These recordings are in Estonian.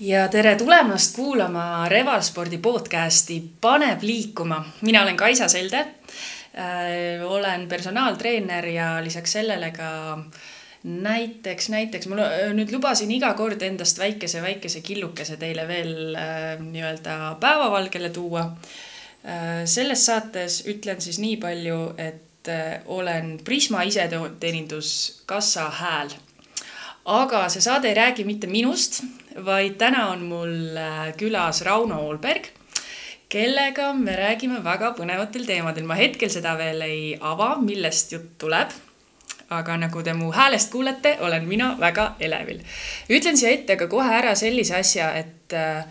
ja tere tulemast kuulama Revalspordi podcasti Paneb liikuma. mina olen Kaisa Selde äh,. olen personaaltreener ja lisaks sellele ka näiteks, näiteks ma nüüd lubasin iga kord endast väikese, väikese killukese teile veel äh, nii-öelda päevavalgele tuua äh,. selles saates ütlen siis nii palju, et olen Prisma iseteeninduskassa hääl aga see saade ei räägi mitte minust, vaid täna on mul äh, külas Rauno Olberg, kellega me räägime väga põnevatel teemadel. ma hetkel seda veel ei ava, millest jutt tuleb. aga nagu te mu häälest kuulete, olen mina väga elevil. ütlen siia ette ka kohe ära sellise asja, et äh,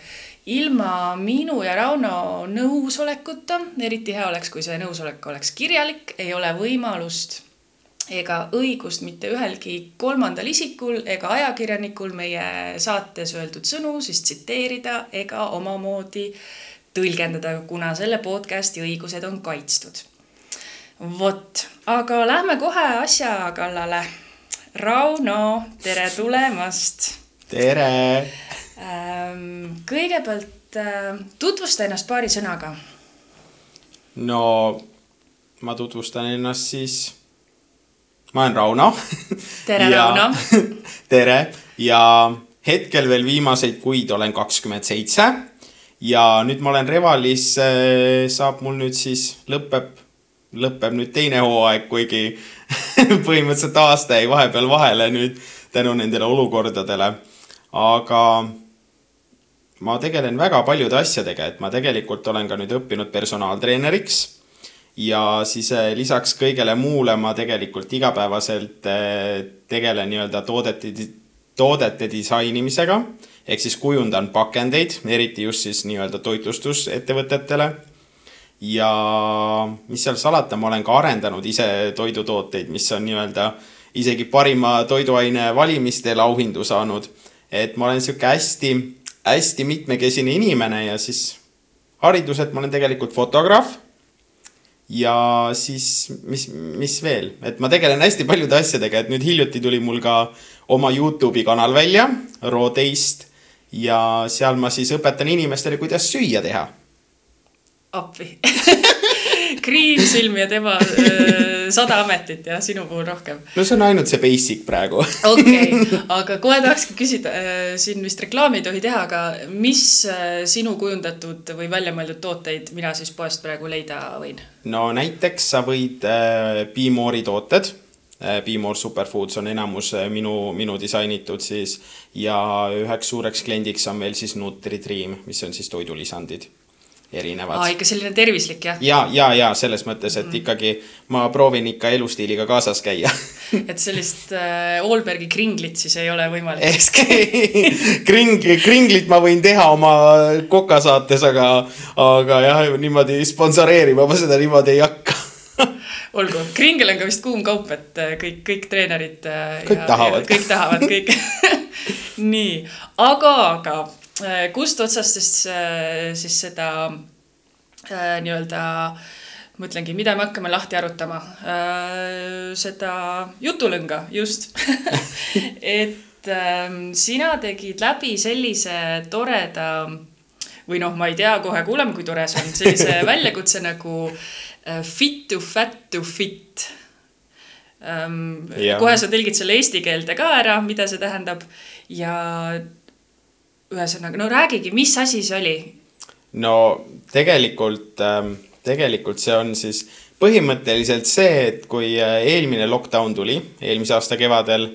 ilma minu ja Rauno nõusolekuta, eriti hea oleks, kui see nõusolek oleks kirjalik, ei ole võimalust ega õigust mitte ühelgi kolmandal isikul ega ajakirjanikul meie saates öeldud sõnu siis tsiteerida ega omamoodi tõlgendada, kuna selle podcasti õigused on kaitstud. vot, aga lähme kohe asja kallale. Rauno, tere tulemast. tere. Ähm, kõigepealt äh, tutvusta ennast paari sõnaga. no ma tutvustan ennast siis ma olen Rauno. tere, Rauno. tere ja hetkel veel viimaseid kuid olen kakskümmend seitse. ja nüüd ma olen Revalis, äh, saab mul nüüd siis lõpeb, lõpeb nüüd teine hooaeg, kuigi põhimõtteliselt aasta jäi vahepeal vahele nüüd tänu nendele olukordadele. aga ma tegelen väga paljude asjadega, et ma tegelikult olen ka nüüd õppinud personaaltreeneriks ja siis äh, lisaks kõigele muule ma tegelikult igapäevaselt äh, tegelen nii-öelda toodete, toodete disainimisega. ehk siis kujundan pakendeid, eriti just siis nii-öelda toitlustusettevõtetele. ja mis seal salata, ma olen ka arendanud ise toidutooteid, mis on nii-öelda isegi parima toiduaine valimistel auhindu saanud. et ma olen sihuke hästi, hästi mitmekesine inimene ja siis hariduselt ma olen tegelikult fotograaf ja siis, mis, mis veel, et ma tegelen hästi paljude asjadega, et nüüd hiljuti tuli mul ka oma Youtube'i kanal välja, Raw Taste. ja seal ma siis õpetan inimestele, kuidas süüa teha. appi kriivsilm ja tema äh, sada ametit ja sinu puhul rohkem. no see on ainult see basic praegu. okei aga kohe tahakski küsida, äh, siin vist reklaami ei tohi teha, aga mis äh, sinu kujundatud või välja mõeldud tooteid mina siis poest praegu leida võin? no näiteks sa võid äh, Be-More'i tooted Be-More Superfoods on enamus minu, minu disainitud siis ja üheks suureks kliendiks on veel siis Nutri-Dream, mis on siis toidulisandid erinevad. aa, ikka selline tervislik jah? ja, ja, ja selles mõttes, et mm. ikkagi ma proovin ikka elustiiliga kaasas käia et sellist äh, Allbergi kringlit siis ei ole võimalik kring, kringlit ma võin teha oma Koka saates, aga, aga jah, niimoodi sponsoreerima ma seda niimoodi ei hakka olgu, kringel on ka vist kuum kaup, et äh, kõik, kõik treenerid. Äh, kõik tahavad. kõik tahavad, kõik nii, aga, aga kust otsast siis, äh, siis seda äh, nii-öelda mõtlengi, mida me hakkame lahti arutama äh,. seda jutulõnga, just et äh, sina tegid läbi sellise toreda või noh, ma ei tea, kohe kuuleme, kui tore see on, sellise väljakutse nagu äh, fit to fat to fit ähm,. kohe sa tõlgid selle eesti keelde ka ära, mida see tähendab ja ühesõnaga, no räägigi, mis asi see oli? no tegelikult, ähm, tegelikult see on siis põhimõtteliselt see, et kui äh, eelmine lockdown tuli, eelmise aasta kevadel,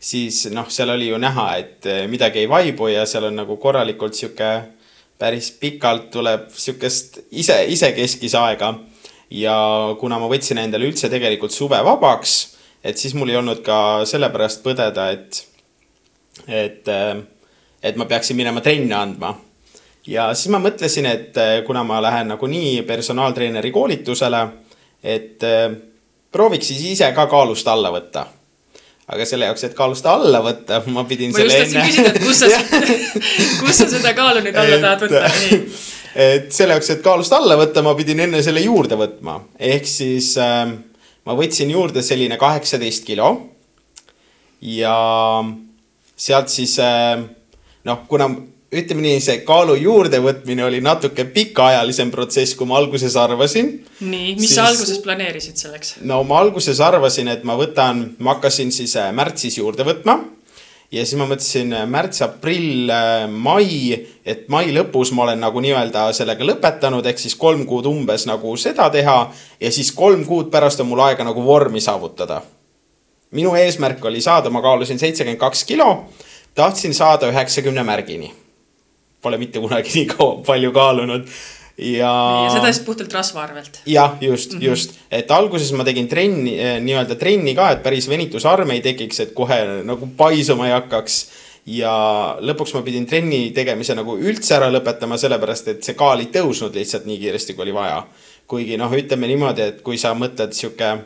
siis noh, seal oli ju näha, et äh, midagi ei vaibu ja seal on nagu korralikult sihuke päris pikalt tuleb sihukest ise, isekeskis aega. ja kuna ma võtsin endale üldse tegelikult suve vabaks, et siis mul ei olnud ka sellepärast põdeda, et, et äh, et ma peaksin minema trenne andma. ja siis ma mõtlesin, et eh, kuna ma lähen nagunii personaaltreeneri koolitusele, et eh, prooviks siis ise ka kaalust alla võtta aga selle jaoks, et kaalust alla võtta, ma pidin ma selle enne. küsida, et kus sa kus sa seda kaalu nüüd alla tahad võtta, nii. et selle jaoks, et kaalust alla võtta, ma pidin enne selle juurde võtma, ehk siis äh, ma võtsin juurde selline kaheksateist kilo. ja sealt siis äh, noh, kuna ütleme nii, see kaalu juurdevõtmine oli natuke pikaajalisem protsess, kui ma alguses arvasin. nii, mis siis... sa alguses planeerisid selleks? no ma alguses arvasin, et ma võtan, ma hakkasin siis äh, märtsis juurde võtma. ja siis ma mõtlesin äh, märts, aprill, äh, mai, et mai lõpus ma olen nagu nii-öelda sellega lõpetanud, ehk siis kolm kuud umbes nagu seda teha. ja siis kolm kuud pärast on mul aega nagu vormi saavutada. minu eesmärk oli saada, ma kaalusin seitsekümmend kaks kilo tahtsin saada üheksakümne märgini pole mitte kunagi nii kaua, palju kaalunud ja. ja seda siis puhtalt rasva arvelt. jah, just mm, -hmm. just, et alguses ma tegin trenni, eh, nii-öelda trenni ka, et päris venitusarme ei tekiks, et kohe nagu paisuma ei hakkaks. ja lõpuks ma pidin trenni tegemise nagu üldse ära lõpetama, sellepärast et see kaal ei tõusnud lihtsalt nii kiiresti, kui oli vaja. kuigi noh, ütleme niimoodi, et kui sa mõtled sihuke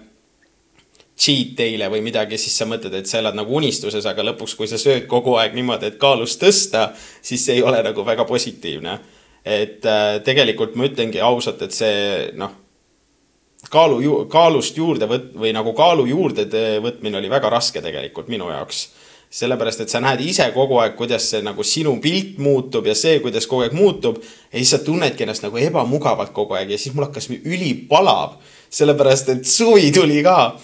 cheat day'le või midagi, siis sa mõtled, et sa elad nagu unistuses, aga lõpuks, kui sa sööd kogu aeg niimoodi, et kaalust tõsta, siis see ei ole nagu väga positiivne. et äh, tegelikult ma ütlengi ausalt, et see noh, kaalu ju,, kaalust juurde võt- või nagu kaalu juurde võtmine oli väga raske tegelikult minu jaoks sellepärast, et sa näed ise kogu aeg, kuidas see nagu sinu pilt muutub ja see, kuidas kogu aeg muutub. ja siis sa tunnedki ennast nagu ebamugavalt kogu aeg ja siis mul hakkas ülipalav, sellepärast et suvi tuli ka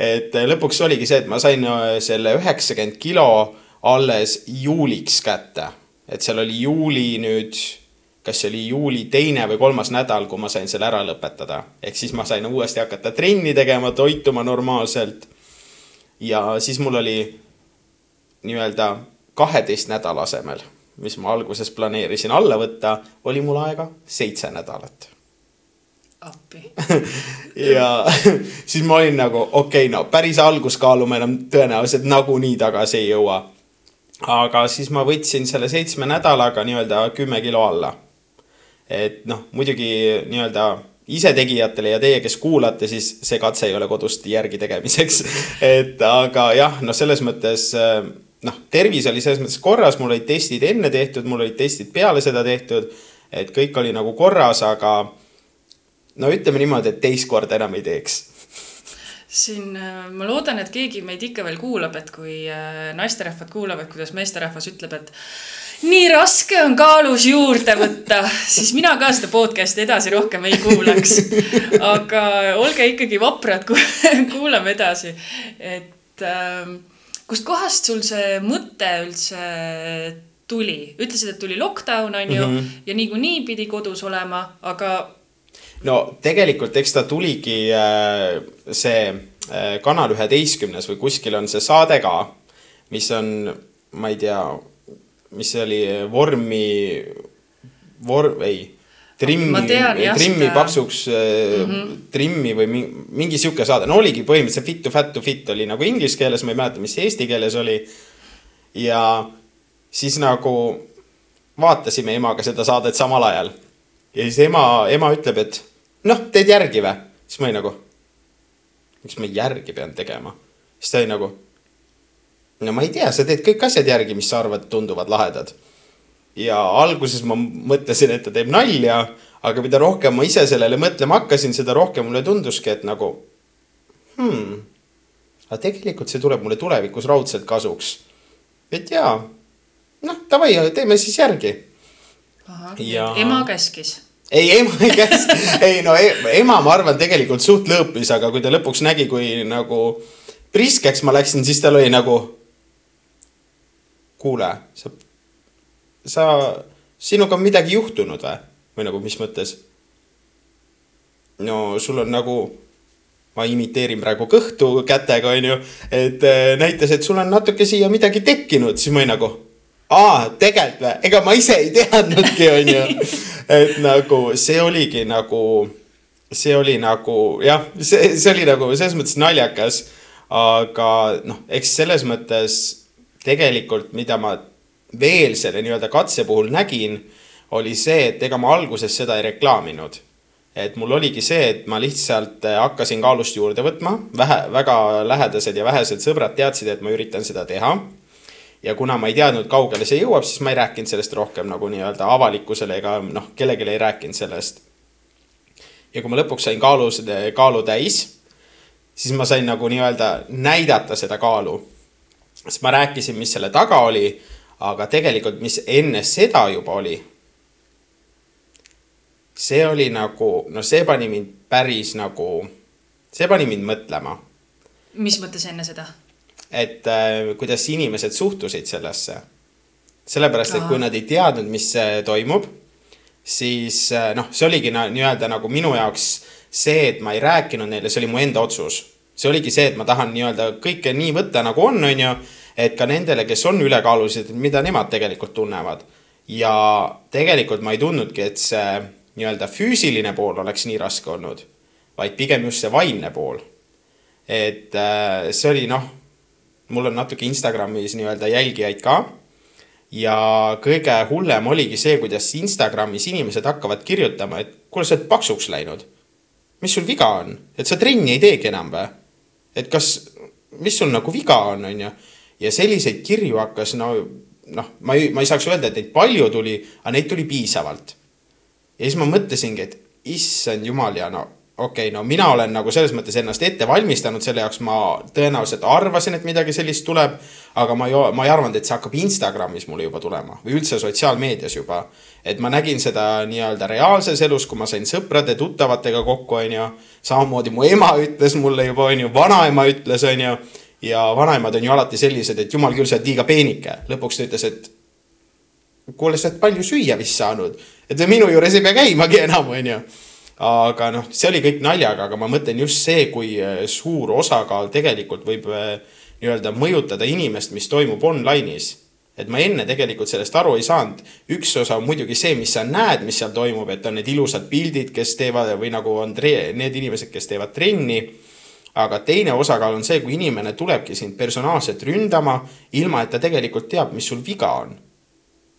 et äh, lõpuks oligi see, et ma sain äh, selle üheksakümmend kilo alles juuliks kätte. et seal oli juuli nüüd, kas see oli juuli teine või kolmas nädal, kui ma sain selle ära lõpetada. ehk siis ma sain uuesti hakata trenni tegema, toituma normaalselt. ja siis mul oli nii-öelda kaheteist nädala asemel, mis ma alguses planeerisin alla võtta, oli mul aega seitse nädalat appi ja siis ma olin nagu okei okay,, no päris alguskaalu ma enam tõenäoliselt nagunii tagasi ei jõua. aga siis ma võtsin selle seitsme nädalaga nii-öelda kümme kilo alla. et noh, muidugi nii-öelda isetegijatele ja teie, kes kuulate, siis see katse ei ole kodust järgi tegemiseks. et aga jah, noh, selles mõttes noh, tervis oli selles mõttes korras, mul olid testid enne tehtud, mul olid testid peale seda tehtud. et kõik oli nagu korras, aga no ütleme niimoodi, et teist korda enam ei teeks siin äh, ma loodan, et keegi meid ikka veel kuulab, et kui äh, naisterahvad kuulavad, kuidas meesterahvas ütleb, et nii raske on kaalus juurde võtta, siis mina ka seda podcast'i edasi rohkem ei kuulaks. aga olge ikkagi vaprad, kuulame edasi. et äh, kustkohast sul see mõte üldse tuli? ütlesid, et tuli lockdown on ju mm -hmm. ja niikuinii pidi kodus olema, aga no tegelikult, eks ta tuligi äh, see äh, Kanal üheteistkümnes või kuskil on see saade ka, mis on, ma ei tea, mis see oli, vormi, vorm, ei trimmi, trimmi seda... paksuks mm, -hmm. trimmi või mingi, mingi sihuke saade, no oligi põhimõtteliselt Fit to fat to fit oli nagu inglise keeles, ma ei mäleta, mis eesti keeles oli. ja siis nagu vaatasime emaga seda saadet samal ajal. ja siis ema, ema ütleb, et noh, teed järgi või? siis ma olin nagu, miks ma järgi pean tegema? siis ta oli nagu, no ma ei tea, sa teed kõik asjad järgi, mis sa arvad, tunduvad lahedad. ja alguses ma mõtlesin, et ta teeb nalja, aga mida rohkem ma ise sellele mõtlema hakkasin, seda rohkem mulle tunduski, et nagu hmm, aga tegelikult see tuleb mulle tulevikus raudselt kasuks. et jaa, noh, davai, teeme siis järgi. ja ema käskis ei, ema ei käs-, ei no ema, ma arvan, tegelikult suht lõõpis, aga kui ta lõpuks nägi, kui nagu priskeks ma läksin, siis tal oli nagu. kuule, sa, sa, sinuga on midagi juhtunud või? või nagu, mis mõttes? no sul on nagu, ma imiteerin praegu kõhtu kätega, onju, et äh, näitas, et sul on natuke siia midagi tekkinud, siis ma olin nagu aa, tegelikult või, ega ma ise ei teadnudki, onju. et nagu see oligi nagu, see oli nagu jah, see, see oli nagu selles mõttes naljakas. aga noh, eks selles mõttes tegelikult, mida ma veel selle nii-öelda katse puhul nägin, oli see, et ega ma alguses seda ei reklaaminud et mul oligi see, et ma lihtsalt hakkasin kaalust juurde võtma, vähe, väga lähedased ja vähesed sõbrad teadsid, et ma üritan seda teha ja kuna ma ei teadnud, kaugele see jõuab, siis ma ei rääkinud sellest rohkem nagu nii-öelda avalikkusele ega noh, kellelegi ei rääkinud sellest. ja kui ma lõpuks sain kaalu, kaalu täis, siis ma sain nagu nii-öelda näidata seda kaalu. siis ma rääkisin, mis selle taga oli, aga tegelikult, mis enne seda juba oli, see oli nagu, no see pani mind päris nagu, see pani mind mõtlema. mis mõttes enne seda? Et äh, kuidas inimesed suhtusid sellesse. sellepärast, et kui nad ei teadnud, mis toimub, siis äh, noh, see oligi nii-öelda nagu minu jaoks see, et ma ei rääkinud neile, see oli mu enda otsus. see oligi see, et ma tahan nii-öelda kõike nii võtta, nagu on, on ju, et ka nendele, kes on ülekaalulised, mida nemad tegelikult tunnevad. ja tegelikult ma ei tundnudki, et see nii-öelda füüsiline pool oleks nii raske olnud, vaid pigem just see vaimne pool. et äh, see oli noh mul on natuke Instagramis nii-öelda jälgijaid ka. ja kõige hullem oligi see, kuidas Instagramis inimesed hakkavad kirjutama, et kuule, sa oled paksuks läinud. mis sul viga on, et sa trenni ei teegi enam või? et kas, mis sul nagu viga on, on ju. ja selliseid kirju hakkas no, noh, ma ei, ma ei saaks öelda, et neid palju tuli, aga neid tuli piisavalt. ja siis ma mõtlesingi, et issand jumal ja no okei okay,, no mina olen nagu selles mõttes ennast ette valmistanud selle jaoks, ma tõenäoliselt arvasin, et midagi sellist tuleb. aga ma ei, ma ei arvanud, et see hakkab Instagramis mulle juba tulema või üldse sotsiaalmeedias juba. et ma nägin seda nii-öelda reaalses elus, kui ma sain sõprade-tuttavatega kokku, on ju. samamoodi mu ema ütles mulle juba, on ju, vanaema ütles, on ju. ja vanaemad on ju alati sellised, et jumal küll, sa oled liiga peenike. lõpuks ta ütles, et kuule, sa oled palju süüa vist saanud, et minu juures ei pea käimagi enam, on ju aga noh, see oli kõik naljaga, aga ma mõtlen just see, kui äh, suur osakaal tegelikult võib äh, nii-öelda mõjutada inimest, mis toimub online'is. et ma enne tegelikult sellest aru ei saanud. üks osa on muidugi see, mis sa näed, mis seal toimub, et on need ilusad pildid, kes teevad või nagu on need inimesed, kes teevad trenni aga teine osakaal on see, kui inimene tulebki sind personaalselt ründama, ilma et ta tegelikult teab, mis sul viga on.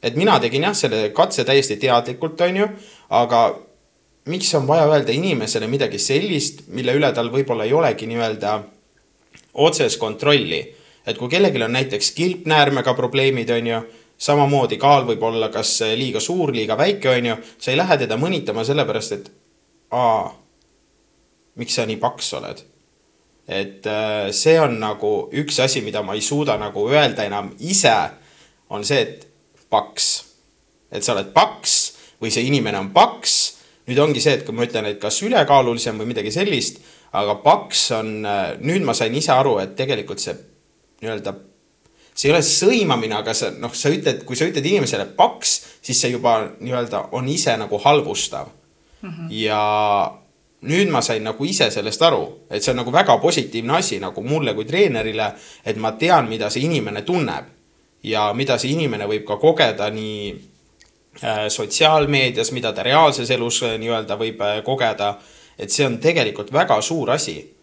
et mina tegin jah, selle katse täiesti teadlikult, on ju, aga miks on vaja öelda inimesele midagi sellist, mille üle tal võib-olla ei olegi nii-öelda otsest kontrolli. et kui kellelgi on näiteks kilpnäärmega probleemid, on ju, samamoodi kaal võib olla kas liiga suur, liiga väike, on ju, sa ei lähe teda mõnitama sellepärast, et aa, miks sa nii paks oled. et äh, see on nagu üks asi, mida ma ei suuda nagu öelda enam ise, on see, et paks. et sa oled paks või see inimene on paks nüüd ongi see, et kui ma ütlen, et kas ülekaalulisem või midagi sellist, aga paks on, äh, nüüd ma sain ise aru, et tegelikult see nii-öelda, see ei ole sõimamine, aga sa noh, sa ütled, kui sa ütled inimesele paks, siis see juba nii-öelda on ise nagu halvustav mm. -hmm. ja nüüd ma sain nagu ise sellest aru, et see on nagu väga positiivne asi nagu mulle kui treenerile, et ma tean, mida see inimene tunneb ja mida see inimene võib ka kogeda nii sotsiaalmeedias, mida ta reaalses elus äh, nii-öelda võib äh, kogeda. et see on tegelikult väga suur asi.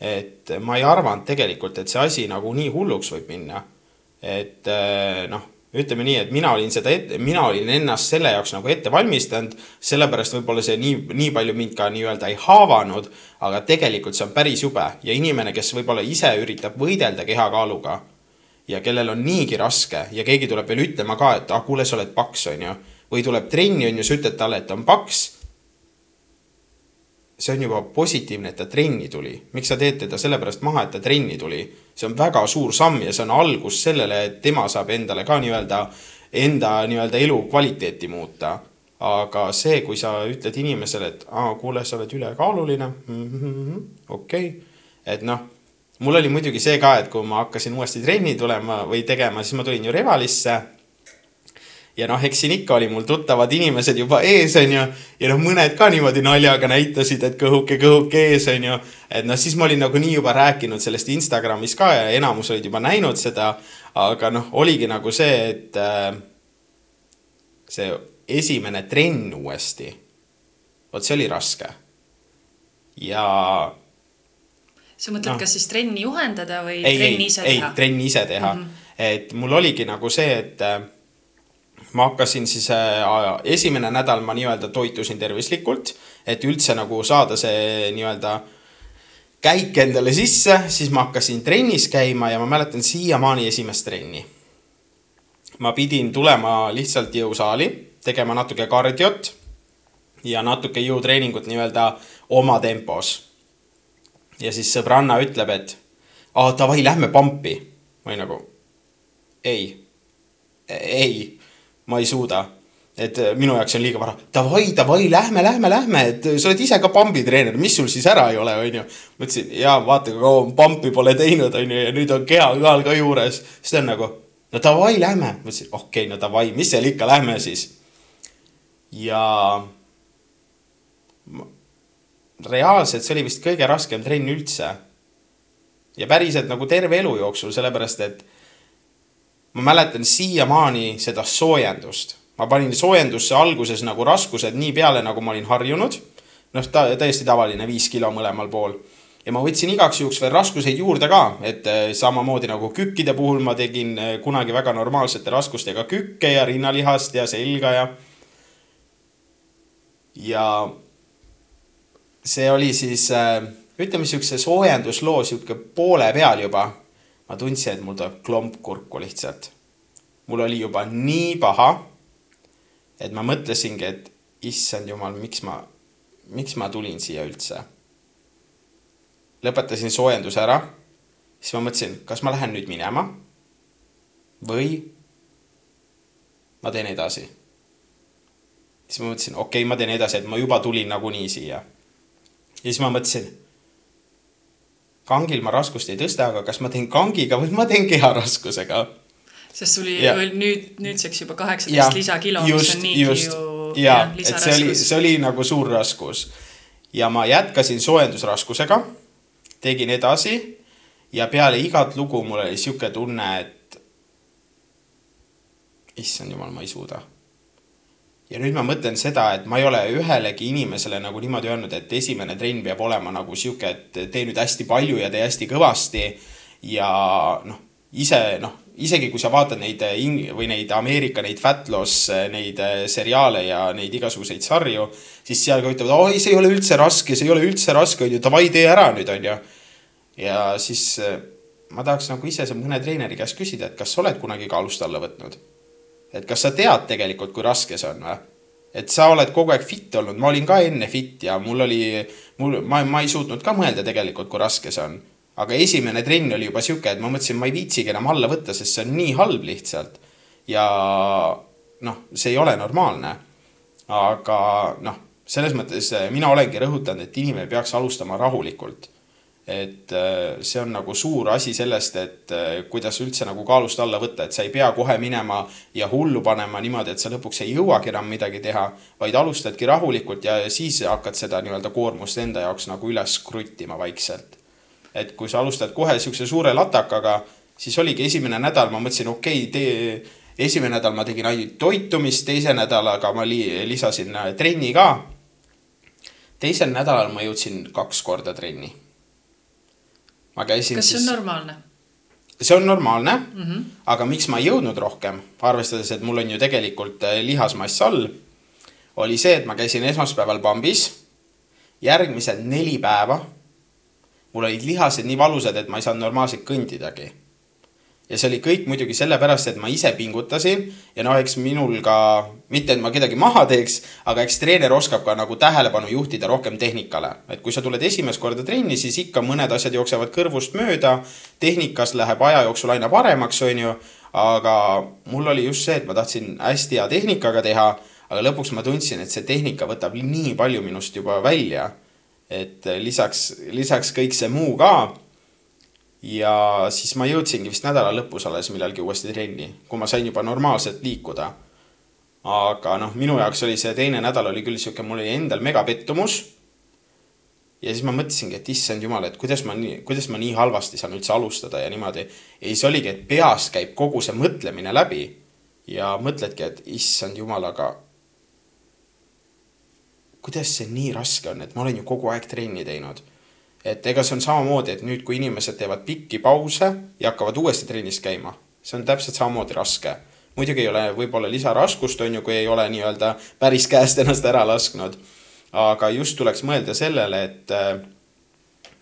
et ma ei arvanud tegelikult, et see asi nagu nii hulluks võib minna. et noh, ütleme nii, et mina olin seda mina olin ennast selle jaoks nagu ette valmistanud, sellepärast võib-olla see nii, nii palju mind ka nii-öelda ei haavanud, aga tegelikult see on päris jube ja inimene, kes võib-olla ise üritab võidelda kehakaaluga ja kellel on niigi raske ja keegi tuleb veel ütlema ka, et ah, kuule, sa oled paks, onju või tuleb trenni, on ju, sa ütled talle, et ta on paks. see on juba positiivne, et ta trenni tuli. miks sa teed teda sellepärast maha, et ta trenni tuli? see on väga suur samm ja see on algus sellele, et tema saab endale ka nii-öelda, enda nii-öelda elukvaliteeti muuta. aga see, kui sa ütled inimesele, et aa, kuule, sa oled ülekaaluline mm -hmm,, okei okay., et noh mul oli muidugi see ka, et kui ma hakkasin uuesti trenni tulema või tegema, siis ma tulin ju Revalisse ja noh, eks siin ikka oli mul tuttavad inimesed juba ees, onju. ja noh, mõned ka niimoodi naljaga näitasid, et kõhuke, kõhuke ees, onju. et noh, siis ma olin nagunii juba rääkinud sellest Instagramis ka ja enamus olid juba näinud seda. aga noh, oligi nagu see, et äh, see esimene trenn uuesti. vot see oli raske. ja sa mõtled no,, kas siis trenni juhendada või ei, trenni ei, ise teha? ei, trenni ise teha mm. -hmm. et mul oligi nagu see, et äh, ma hakkasin siis äh,, esimene nädal ma nii-öelda toitusin tervislikult, et üldse nagu saada see nii-öelda käik endale sisse, siis ma hakkasin trennis käima ja ma mäletan siiamaani esimest trenni. ma pidin tulema lihtsalt jõusaali, tegema natuke kardiot ja natuke jõutreeningut nii-öelda oma tempos. ja siis sõbranna ütleb, et aa davai, lähme pampi. ma olin nagu ei ei, ma ei suuda et äh, minu jaoks on liiga vara. Davai, davai, lähme, lähme, lähme, et sa oled ise ka pambitreener, mis sul siis ära ei ole, onju. mõtlesin, jaa, vaata kui kaua pampi pole teinud, onju, ja nüüd on kehakaal ka juures. siis ta on nagu, no davai, lähme. mõtlesin, okei okay,, no davai, mis seal ikka, lähme siis. ja reaalselt see oli vist kõige raskem trenn üldse. ja päriselt nagu terve elu jooksul, sellepärast et ma mäletan siiamaani seda soojendust ma panin soojendusse alguses nagu raskused nii peale, nagu ma olin harjunud. noh, ta täiesti tavaline viis kilo mõlemal pool. ja ma võtsin igaks juhuks veel raskuseid juurde ka, et eh, samamoodi nagu kükkide puhul ma tegin eh, kunagi väga normaalsete raskustega kükke ja rinnalihast ja selga ja. ja see oli siis eh, ütleme siukse soojendusloo sihuke poole peal juba. Ma tundsin, et mul tuleb klomp kurku lihtsalt. mul oli juba nii paha et ma mõtlesingi, et issand jumal, miks ma, miks ma tulin siia üldse. lõpetasin soojenduse ära, siis ma mõtlesin, kas ma lähen nüüd minema või ma teen edasi. siis ma mõtlesin, okei okay,, ma teen edasi, et ma juba tulin nagunii siia. ja siis ma mõtlesin, kangil ma raskust ei tõsta, aga kas ma teen kangiga või ma teen keharaskusega sest sul oli nüüd, nüüdseks juba kaheksateist lisakilo, mis on niigi just. ju ja, et see oli, see oli nagu suur raskus. ja ma jätkasin soojendusraskusega, tegin edasi ja peale igat lugu mul oli sihuke tunne, et issand jumal, ma ei suuda. Ja nüüd ma mõtlen seda, et ma ei ole ühelegi inimesele nagu niimoodi öelnud, et esimene trenn peab olema nagu sihuke, et tee nüüd hästi palju ja tee hästi kõvasti ja noh, ise noh isegi kui sa vaatad neid eh, ing- või neid Ameerika neid fat loss eh, neid eh, seriaale ja neid igasuguseid sarju, siis seal ka ütlevad, oi, see ei ole üldse raske, see ei ole üldse raske, onju, davai, tee ära nüüd, onju. ja siis ma tahaks nagu ise mõne treeneri käest küsida, et kas sa oled kunagi kaalust alla võtnud? Et kas sa tead tegelikult, kui raske see on või? et sa oled kogu aeg fit olnud, ma olin ka enne fit ja mul oli, mul, ma, ma ei suutnud ka mõelda tegelikult, kui raske see on aga esimene trenn oli juba sihuke, et ma mõtlesin, ma ei viitsigi enam alla võtta, sest see on nii halb lihtsalt. ja noh, see ei ole normaalne. aga noh, selles mõttes eh, mina olengi rõhutanud, et inimene peaks alustama rahulikult. Et eh, see on nagu suur asi sellest, et eh, kuidas üldse nagu kaalust alla võtta, et sa ei pea kohe minema ja hullu panema niimoodi, et sa lõpuks ei jõuagi enam midagi teha, vaid alustadki rahulikult ja siis hakkad seda nii-öelda koormust enda jaoks nagu üles kruttima vaikselt et kui sa alustad kohe siukse suure latakaga, siis oligi esimene nädal, ma mõtlesin, okei okay,, tee, esimene nädal ma tegin ainult toitumist, teise nädalaga ma li, lisasin äh, trenni ka. teisel nädalal ma jõudsin kaks korda trenni. Ma käisin kas see on siis... normaalne? see on normaalne mm, -hmm. aga miks ma ei jõudnud rohkem, arvestades, et mul on ju tegelikult äh, lihasmass all, oli see, et ma käisin esmaspäeval pambis, järgmised neli päeva mul olid lihased nii valusad, et ma ei saanud normaalselt kõndidagi. Ja see oli kõik muidugi sellepärast, et ma ise pingutasin ja noh, eks minul ka, mitte et ma kedagi maha teeks, aga eks treener oskab ka nagu tähelepanu juhtida rohkem tehnikale. et kui sa tuled esimest korda trenni, siis ikka mõned asjad jooksevad kõrvust mööda, tehnikas läheb aja jooksul aina paremaks, on ju, aga mul oli just see, et ma tahtsin hästi hea tehnikaga teha, aga lõpuks ma tundsin, et see tehnika võtab nii palju minust juba välja et lisaks, lisaks kõik see muu ka. Ja siis ma jõudsingi vist nädala lõpus alles millalgi uuesti trenni, kui ma sain juba normaalselt liikuda. aga noh, minu jaoks oli see teine nädal oli küll sihuke, mul oli endal megapettumus. ja siis ma mõtlesingi, et issand jumal, et kuidas ma nii, kuidas ma nii halvasti saan üldse alustada ja niimoodi. ja siis oligi, et peast käib kogu see mõtlemine läbi ja mõtledki, et issand jumal, aga kuidas see nii raske on, et ma olen ju kogu aeg trenni teinud. Et ega see on samamoodi, et nüüd, kui inimesed teevad pikki pause ja hakkavad uuesti trennis käima, see on täpselt samamoodi raske. muidugi ei ole võib-olla lisaraskust, on ju, kui ei ole nii-öelda päris käest ennast ära lasknud. aga just tuleks mõelda sellele, et,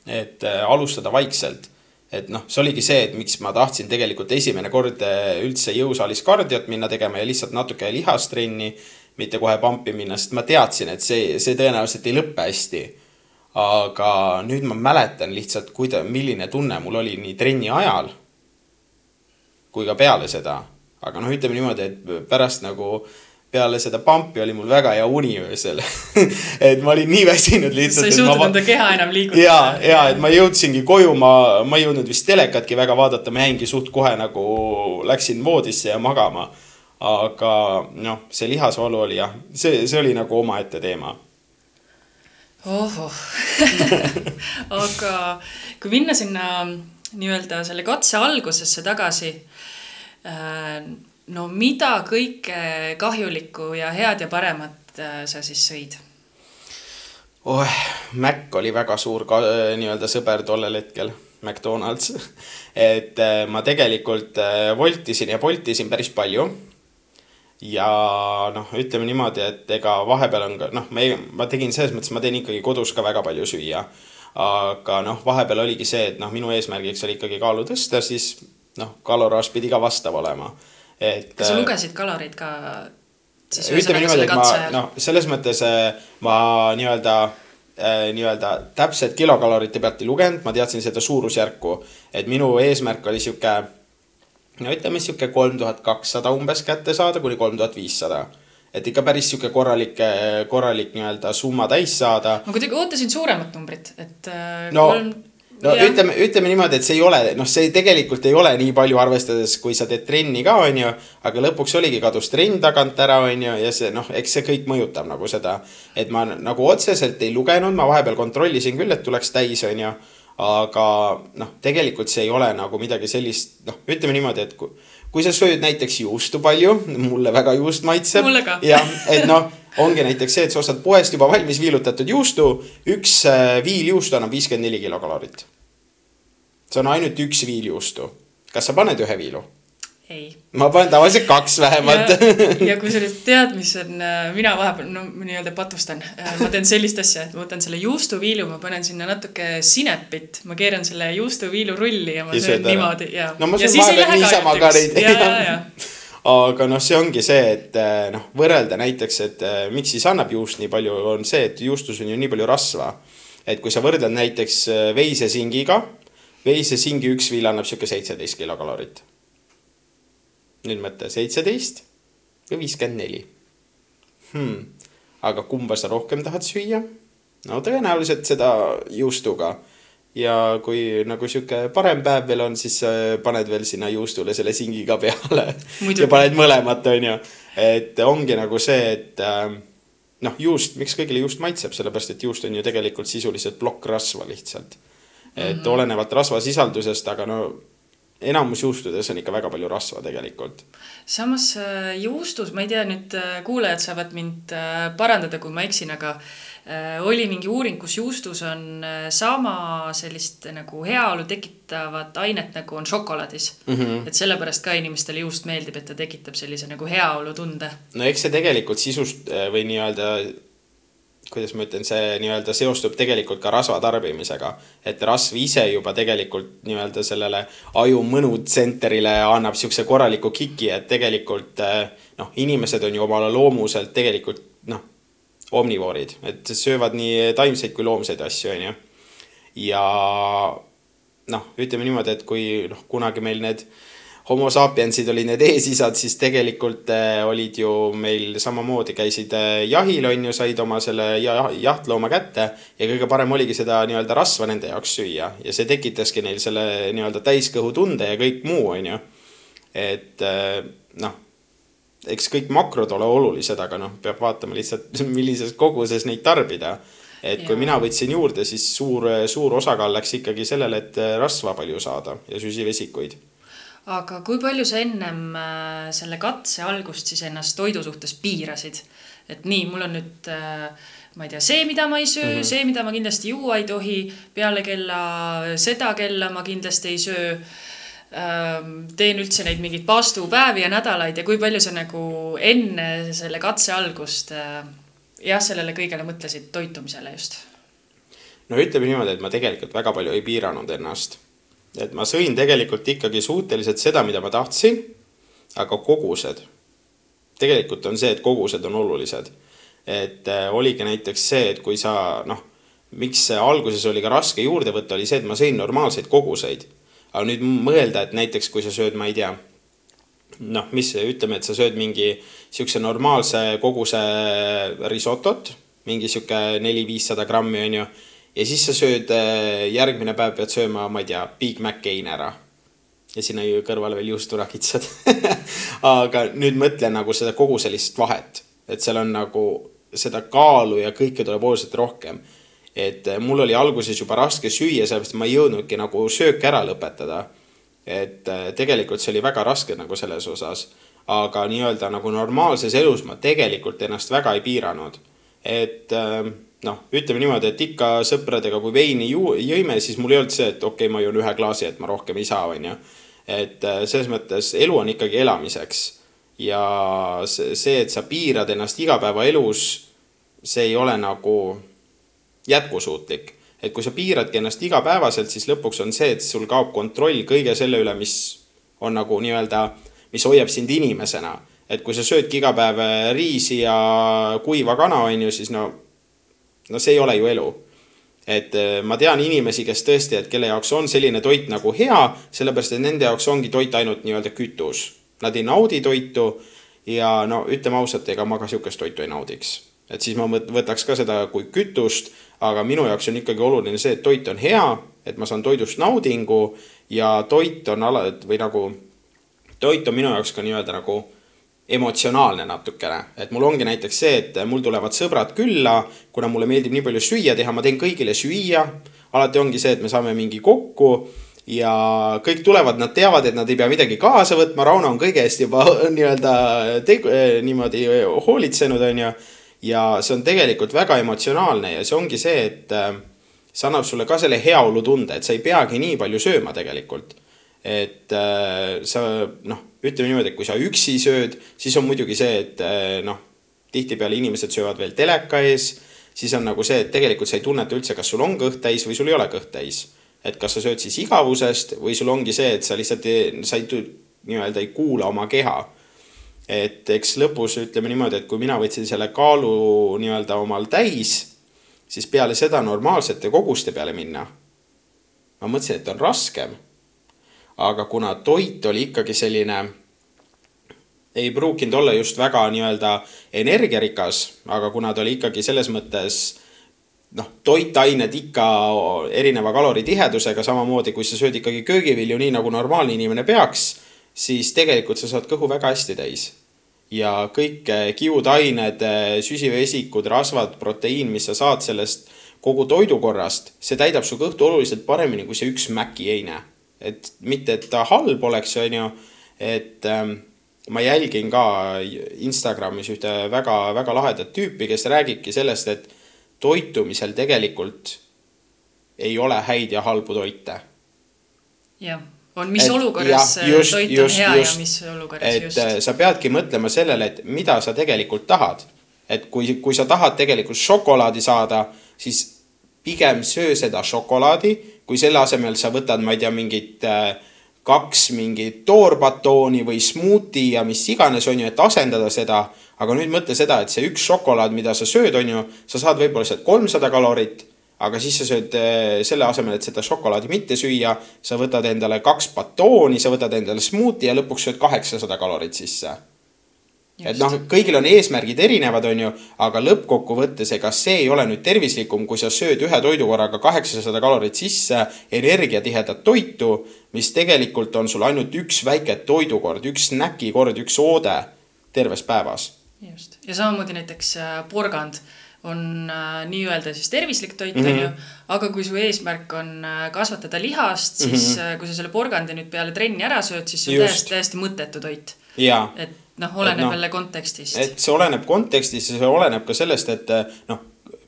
et alustada vaikselt et noh, see oligi see, et miks ma tahtsin tegelikult esimene kord üldse jõusaalis kardiot minna tegema ja lihtsalt natuke lihastrenni mitte kohe pampi minna, sest ma teadsin, et see, see tõenäoliselt ei lõppe hästi. Aga nüüd ma mäletan lihtsalt, kuida-, milline tunne mul oli nii trenni ajal kui ka peale seda. aga noh, ütleme niimoodi, et pärast nagu peale seda pampi oli mul väga hea uni öösel et ma olin nii väsinud lihtsalt. sa ei suutnud enda keha enam liigutada. ja, ja et ma jõudsingi koju, ma, ma ei jõudnud vist telekatki väga vaadata, ma jäingi suht kohe nagu läksin voodisse ja magama. aga noh, see lihasvalu oli jah, see, see oli nagu omaette teema ohoh aga kui minna sinna nii-öelda selle katse algusesse tagasi äh, no mida kõike kahjulikku ja head ja paremat äh, sa siis sõid? oh, Mac oli väga suur äh, nii-öelda sõber tollel hetkel, McDonalds et ma tegelikult voltisin ja poltisin päris palju. Ja noh, ütleme niimoodi, et ega vahepeal on ka noh, ma, ma tegin selles mõttes, ma teen ikkagi kodus ka väga palju süüa. aga noh, vahepeal oligi see, et noh, minu eesmärgiks oli ikkagi kaalu tõsta, siis noh, kaloraaž pidi ka vastav olema et. kas sa äh, lugesid kaloreid ka? ütleme niimoodi, et ma noh, selles mõttes äh, ma nii-öelda äh, nii-öelda täpselt kilokalorite pealt ei lugenud, ma teadsin seda suurusjärku, et minu eesmärk oli sihuke, no ütleme sihuke kolm tuhat kakssada umbes kätte saada kuni kolm tuhat viissada et ikka päris sihuke korralik, korralik nii-öelda summa täis saada. ma kuidagi ootasin suuremat numbrit, et. no 3 no ja. ütleme, ütleme niimoodi, et see ei ole, noh, see tegelikult ei ole nii palju arvestades, kui sa teed trenni ka, on ju. aga lõpuks oligi, kadus trenn tagant ära, on ju, ja see noh, eks see kõik mõjutab nagu seda. et ma nagu otseselt ei lugenud, ma vahepeal kontrollisin küll, et tuleks täis, on ju. Aga noh, tegelikult see ei ole nagu midagi sellist, noh, ütleme niimoodi, et kui, kui sa sööd näiteks juustu palju, mulle väga juust maitseb. jah, et noh ongi näiteks see, et sa ostad poest juba valmis viilutatud juustu, üks äh, viil juustu annab viiskümmend neli kilokalorit see on ainult üks viiljuustu. kas sa paned ühe viilu? Ei. ma panen tavaliselt kaks vähemalt. ja kusjuures tead, mis on, äh, mina vahepeal no nii-öelda patustan, äh, ma teen sellist asja, et ma võtan selle juustuviilu, ma panen sinna natuke sinepit, ma keeran selle juustuviilu rulli ja ma ja söön niimoodi ja. no ma söön vahepeal niisama ka neid. aga noh, see ongi see, et äh, noh, võrrelda näiteks, et miks siis annab juust nii palju, on see, et juustus on ju nii palju rasva. et kui sa võrdled näiteks veisesingiga veisesingi üks viil annab sihuke seitseteist kilokalorit. Nüüd mõtle, seitseteist või viiskümmend neli hmm.. aga kumba sa rohkem tahad süüa? no tõenäoliselt seda juustuga. ja kui nagu sihuke parem päev veel on, siis paned veel sinna juustule selle singiga peale. ja paned mõlemat, on ju. et ongi nagu see, et äh, noh, juust, miks kõigile juust maitseb, sellepärast et juust on ju tegelikult sisuliselt plokk rasva lihtsalt et mm -hmm. olenevalt rasvasisaldusest, aga no enamus juustudes on ikka väga palju rasva tegelikult. samas äh, juustus, ma ei tea, nüüd äh, kuulajad saavad mind äh, parandada, kui ma eksin, aga oli mingi uuring, kus juustus on sama sellist nagu heaolu tekitavat ainet, nagu on šokolaadis mm. -hmm. et sellepärast ka inimestele juust meeldib, et ta tekitab sellise nagu heaolu tunde. no eks see tegelikult sisust või nii-öelda kuidas ma ütlen, see nii-öelda seostub tegelikult ka rasva tarbimisega. et rasv ise juba tegelikult nii-öelda sellele aju mõnutsenterile annab siukse korraliku kiki, et tegelikult eh, noh, inimesed on ju oma loomuselt tegelikult noh, omnivoorid, et söövad nii taimseid kui loomseid asju, on ju. ja noh, ütleme niimoodi, et kui noh, kunagi meil need homo sapiensid olid need eesisad, siis tegelikult äh, olid ju meil samamoodi, käisid äh, jahil, on ju, said oma selle jahtlooma kätte ja kõige parem oligi seda nii-öelda rasva nende jaoks süüa ja see tekitaski neil selle nii-öelda täiskõhutunde ja kõik muu, on ju. et äh, noh, eks kõik makrod ole olulised, aga noh, peab vaatama lihtsalt, millises koguses neid tarbida et kui ja. mina võtsin juurde, siis suur, suur osakaal läks ikkagi sellele, et rasva palju saada ja süsivesikuid aga kui palju sa ennem äh, selle katse algust siis ennast toidu suhtes piirasid? et nii, mul on nüüd äh, ma ei tea, see, mida ma ei söö mm, -hmm. see, mida ma kindlasti juua ei tohi, peale kella, seda kella ma kindlasti ei söö ähm, teen üldse neid mingeid paastupäevi ja nädalaid ja kui palju sa nagu enne selle katse algust äh, jah, sellele kõigele mõtlesid, toitumisele just? no ütleme niimoodi, et ma tegelikult väga palju ei piiranud ennast et ma sõin tegelikult ikkagi suhteliselt seda, mida ma tahtsin, aga kogused. tegelikult on see, et kogused on olulised. et äh, oligi näiteks see, et kui sa noh, miks alguses oli ka raske juurde võtta, oli see, et ma sõin normaalseid koguseid. aga nüüd mõelda, et näiteks kui sa sööd, ma ei tea, noh, mis ütleme, et sa sööd mingi siukse normaalse koguse risotot, mingi sihuke neli-viissada grammi onju. Ja siis sa sööd, äh, järgmine päev pead sööma, ma ei tea, Big Mac eine ära. ja sinna kõrvale veel juusturakitsad aga nüüd mõtle nagu seda koguselist vahet, et seal on nagu seda kaalu ja kõike tuleb oluliselt rohkem et äh, mul oli alguses juba raske süüa, sellepärast ma ei jõudnudki nagu sööki ära lõpetada et äh, tegelikult see oli väga raske nagu selles osas. aga nii-öelda nagu normaalses elus ma tegelikult ennast väga ei piiranud. et äh, noh, ütleme niimoodi, et ikka sõpradega, kui veini ju, jõime, siis mul ei olnud see, et okei okay,, ma joon ühe klaasi, et ma rohkem ei saa, onju. et äh, selles mõttes elu on ikkagi elamiseks. ja see, et sa piirad ennast igapäevaelus, see ei ole nagu jätkusuutlik et kui sa piiradki ennast igapäevaselt, siis lõpuks on see, et sul kaob kontroll kõige selle üle, mis on nagu nii-öelda, mis hoiab sind inimesena. et kui sa söödki iga päev riisi ja kuiva kana, on ju, siis no, no see ei ole ju elu. et eh, ma tean inimesi, kes tõesti, et kelle jaoks on selline toit nagu hea, sellepärast et nende jaoks ongi toit ainult nii-öelda kütus. Nad ei naudi toitu ja no ütleme ausalt, ega ma ka sihukest toitu ei naudiks et siis ma võtaks ka seda kui kütust, aga minu jaoks on ikkagi oluline see, et toit on hea, et ma saan toidust naudingu ja toit on ala- või nagu, toit on minu jaoks ka nii-öelda nagu emotsionaalne natukene, et mul ongi näiteks see, et mul tulevad sõbrad külla, kuna mulle meeldib nii palju süüa teha, ma teen kõigile süüa. alati ongi see, et me saame mingi kokku ja kõik tulevad, nad teavad, et nad ei pea midagi kaasa võtma, Rauno on kõige eest juba nii-öelda niimoodi hoolitsenud, onju ja see on tegelikult väga emotsionaalne ja see ongi see, et äh, see annab sulle ka selle heaolutunde, et sa ei peagi nii palju sööma tegelikult. et äh, sa noh, ütleme niimoodi, et kui sa üksi sööd, siis on muidugi see, et äh, noh, tihtipeale inimesed söövad veel teleka ees, siis on nagu see, et tegelikult sa ei tunneta üldse, kas sul on kõht täis või sul ei ole kõht täis. et kas sa sööd siis igavusest või sul ongi see, et sa lihtsalt ei, sa ei nii-öelda ei kuula oma keha et eks lõpus ütleme niimoodi, et kui mina võtsin selle kaalu nii-öelda omal täis, siis peale seda normaalsete koguste peale minna, ma mõtlesin, et on raskem. Aga kuna toit oli ikkagi selline, ei pruukinud olla just väga nii-öelda energiarikas, aga kuna ta oli ikkagi selles mõttes noh, toitained ikka erineva kaloritihedusega, samamoodi kui sa sööd ikkagi köögivilju, nii nagu normaalne inimene peaks siis tegelikult sa saad kõhu väga hästi täis. ja kõik eh, kiudained, eh, süsivesikud, rasvad, proteiin, mis sa saad sellest kogu toidukorrast, see täidab su kõhtu oluliselt paremini kui see üks Maci eine. Et mitte, et ta halb oleks, on ju, et ähm, ma jälgin ka Instagramis ühte väga-väga lahedat tüüpi, kes räägibki sellest, et toitumisel tegelikult ei ole häid ja halbu toite. jah on, mis et, olukorras ja, just, toit just, on hea just, ja mis olukorras et just. Äh, sa peadki mõtlema sellele, et mida sa tegelikult tahad. et kui, kui sa tahad tegelikult šokolaadi saada, siis pigem söö seda šokolaadi, kui selle asemel sa võtad, ma ei tea, mingit äh, kaks mingit toorbatooni või smuuti ja mis iganes, on ju, et asendada seda. aga nüüd mõtle seda, et see üks šokolaad, mida sa sööd, on ju, sa saad võib-olla sealt kolmsada kalorit aga siis sa sööd eh, selle asemel, et seda šokolaadi mitte süüa, sa võtad endale kaks batooni, sa võtad endale smuuti ja lõpuks sööd kaheksasada kalorit sisse. Et noh, kõigil on eesmärgid erinevad, on ju, aga lõppkokkuvõttes, ega see ei ole nüüd tervislikum, kui sa sööd ühe toidukorraga kaheksasada kalorit sisse, energiatihedat toitu, mis tegelikult on sul ainult üks väike toidukord, üks snäkikord, üks oode terves päevas. just, ja samamoodi näiteks äh, porgand on äh, nii-öelda siis tervislik toit, on ju. Mhm. aga kui su eesmärk on äh, kasvatada lihast, siis mm -hmm. kui sa selle porgandi nüüd peale trenni ära sööd, siis see on täiesti, täiesti mõttetu toit. et noh, oleneb no, jälle kontekstist. et see oleneb kontekstist ja see oleneb ka sellest, et noh,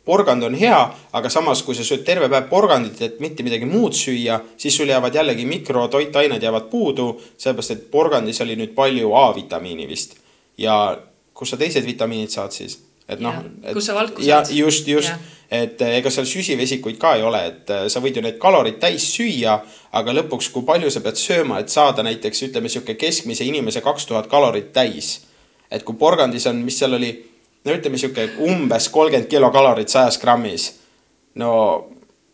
porgand on hea, aga samas, kui sa sööd terve päev porgandit, et mitte midagi muud süüa, siis sul jäävad jällegi mikrotoitained jäävad puudu, sellepärast et porgandis oli nüüd palju A-vitamiini vist. ja kust sa teised vitamiinid saad siis? Et noh. kus sa valku saad. just, just, et eh, ega seal süsivesikuid ka ei ole, et eh, sa võid ju need kalorid täis süüa, aga lõpuks, kui palju sa pead sööma, et saada näiteks ütleme sihuke keskmise inimese kaks tuhat kalorit täis. et kui porgandis on, mis seal oli, no ütleme sihuke umbes kolmkümmend kilokalorit sajas grammis. no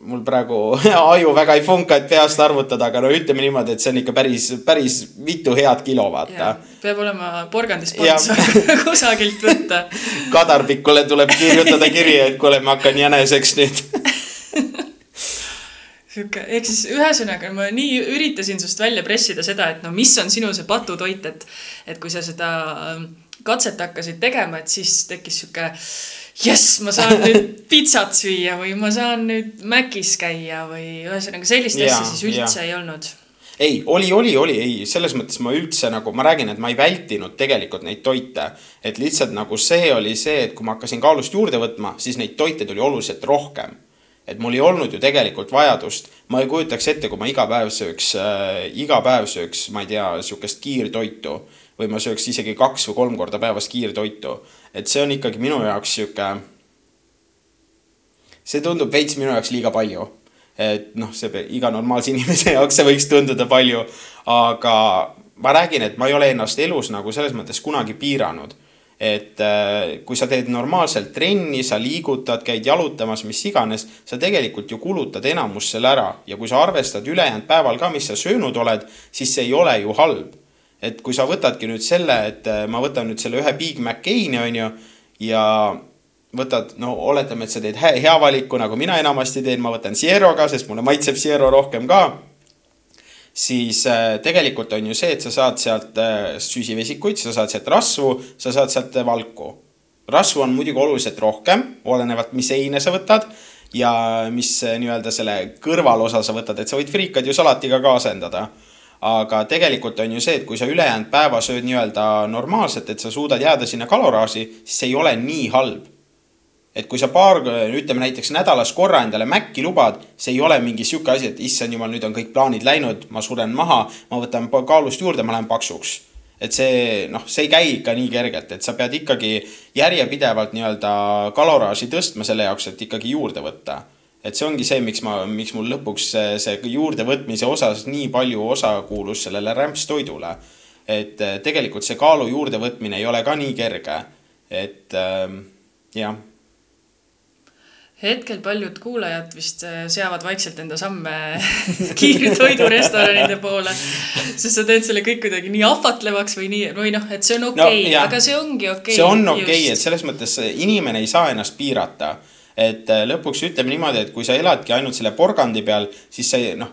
mul praegu aju väga ei funka, et peast arvutada, aga no ütleme niimoodi, et see on ikka päris, päris mitu head kilo, vaata. peab olema porgandisponsor kusagilt võtta. Kadarpikule tuleb kirjutada kiri, et kuule, ma hakkan jäneseks nüüd. Sihuke, ehk siis ühesõnaga ma nii üritasin sinust välja pressida seda, et no mis on sinu see patutoit, et, et kui sa seda ähm, katset hakkasid tegema, et siis tekkis sihuke jess, ma saan nüüd pitsat süüa või ma saan nüüd Macis käia või ühesõnaga sellist ja, asja siis üldse ja. ei olnud ei, oli, oli, oli, ei, selles mõttes ma üldse nagu, ma räägin, et ma ei vältinud tegelikult neid toite. et lihtsalt nagu see oli see, et kui ma hakkasin kaalust juurde võtma, siis neid toite tuli oluliselt rohkem et mul ei olnud ju tegelikult vajadust, ma ei kujutaks ette, kui ma iga päev sööks äh,, iga päev sööks, ma ei tea, sihukest kiirtoitu või ma sööks isegi kaks või kolm korda päevas kiirtoitu. et see on ikkagi minu jaoks sihuke, see tundub veits minu jaoks liiga palju. et noh, see iga normaalse inimese jaoks see võiks tunduda palju, aga ma räägin, et ma ei ole ennast elus nagu selles mõttes kunagi piiranud et äh, kui sa teed normaalselt trenni, sa liigutad, käid jalutamas, mis iganes, sa tegelikult ju kulutad enamus selle ära ja kui sa arvestad ülejäänud päeval ka, mis sa söönud oled, siis see ei ole ju halb. Et kui sa võtadki nüüd selle, et äh, ma võtan nüüd selle ühe Big McCain'i onju ja võtad, no oletame, et sa teed hea valiku, nagu mina enamasti teen, ma võtan Sierro ka, sest mulle maitseb Sierro rohkem ka siis äh, tegelikult on ju see, et sa saad sealt äh, süsivesikuid, sa saad sealt rasvu, sa saad sealt valku. rasvu on muidugi oluliselt rohkem, olenevalt, mis heine sa võtad ja mis nii-öelda selle kõrvalosa sa võtad, et sa võid friikad ju salatiga ka asendada. Aga tegelikult on ju see, et kui sa ülejäänud päeva sööd nii-öelda normaalselt, et sa suudad jääda sinna kaloraaži, siis see ei ole nii halb et kui sa paar, ütleme näiteks nädalas korra endale Maci lubad, see ei ole mingi sihuke asi, et issand jumal, nüüd on kõik plaanid läinud, ma suren maha, ma võtan kaalust juurde, ma lähen paksuks. et see noh, see ei käi ikka nii kergelt, et sa pead ikkagi järjepidevalt nii-öelda kaloraaži tõstma selle jaoks, et ikkagi juurde võtta. Et see ongi see, miks ma, miks mul lõpuks see, see juurdevõtmise osas nii palju osa kuulus sellele rämpstoidule. et eh, tegelikult see kaalu juurdevõtmine ei ole ka nii kerge, et äh, jah hetkel paljud kuulajad vist äh, seavad vaikselt enda samme kiirtoidurestoranide poole. sest sa teed selle kõik kuidagi nii ahvatlevaks või nii, või noh, et see on okei okay, no,, aga see ongi okei okay,. see on okei okay,, et selles mõttes inimene ei saa ennast piirata. Et äh, lõpuks ütleme niimoodi, et kui sa eladki ainult selle porgandi peal, siis see noh,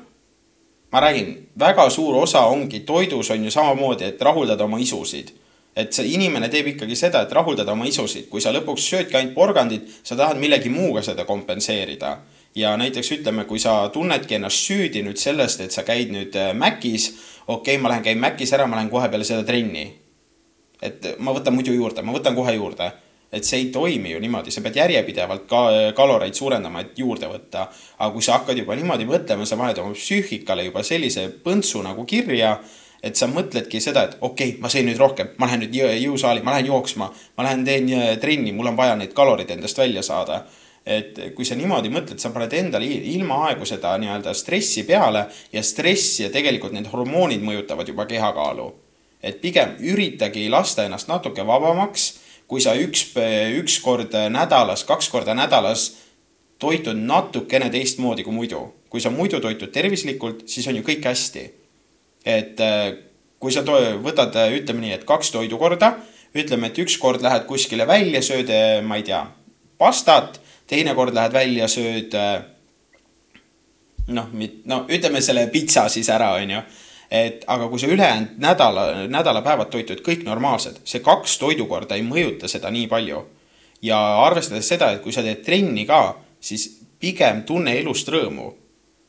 ma räägin, väga suur osa ongi toidus on ju samamoodi, et rahuldada oma isusid et see inimene teeb ikkagi seda, et rahuldada oma isusid, kui sa lõpuks söödki ainult porgandit, sa tahad millegi muuga seda kompenseerida. ja näiteks ütleme, kui sa tunnedki ennast süüdi nüüd sellest, et sa käid nüüd äh, Macis, okei okay,, ma lähen käin Macis ära, ma lähen kohe peale seda trenni. et ma võtan muidu juurde, ma võtan kohe juurde. Et see ei toimi ju niimoodi, sa pead järjepidevalt ka kaloreid suurendama, et juurde võtta. aga kui sa hakkad juba niimoodi mõtlema, sa paned oma psüühikale juba sellise põntsu nagu kirja et sa mõtledki seda, et okei okay,, ma sõin nüüd rohkem, ma lähen nüüd jõusaali, ma lähen jooksma, ma lähen teen äh, trenni, mul on vaja neid kaloreid endast välja saada. et kui sa niimoodi mõtled, sa paned endale ilmaaegu seda nii-öelda stressi peale ja stress ja tegelikult need hormoonid mõjutavad juba kehakaalu. et pigem üritagi lasta ennast natuke vabamaks, kui sa üks, üks kord nädalas, kaks korda nädalas toitud natukene teistmoodi kui muidu. kui sa muidu toitud tervislikult, siis on ju kõik hästi et äh, kui sa võtad, äh, ütleme nii, et kaks toidukorda, ütleme, et üks kord lähed kuskile välja, sööd, äh, ma ei tea, pastat, teine kord lähed välja, sööd noh, no ütleme selle pitsa siis ära, onju. Et aga kui sa ülejäänud nädala, nädalapäevad toitud kõik normaalsed, see kaks toidukorda ei mõjuta seda nii palju. ja arvestades seda, et kui sa teed trenni ka, siis pigem tunne elust rõõmu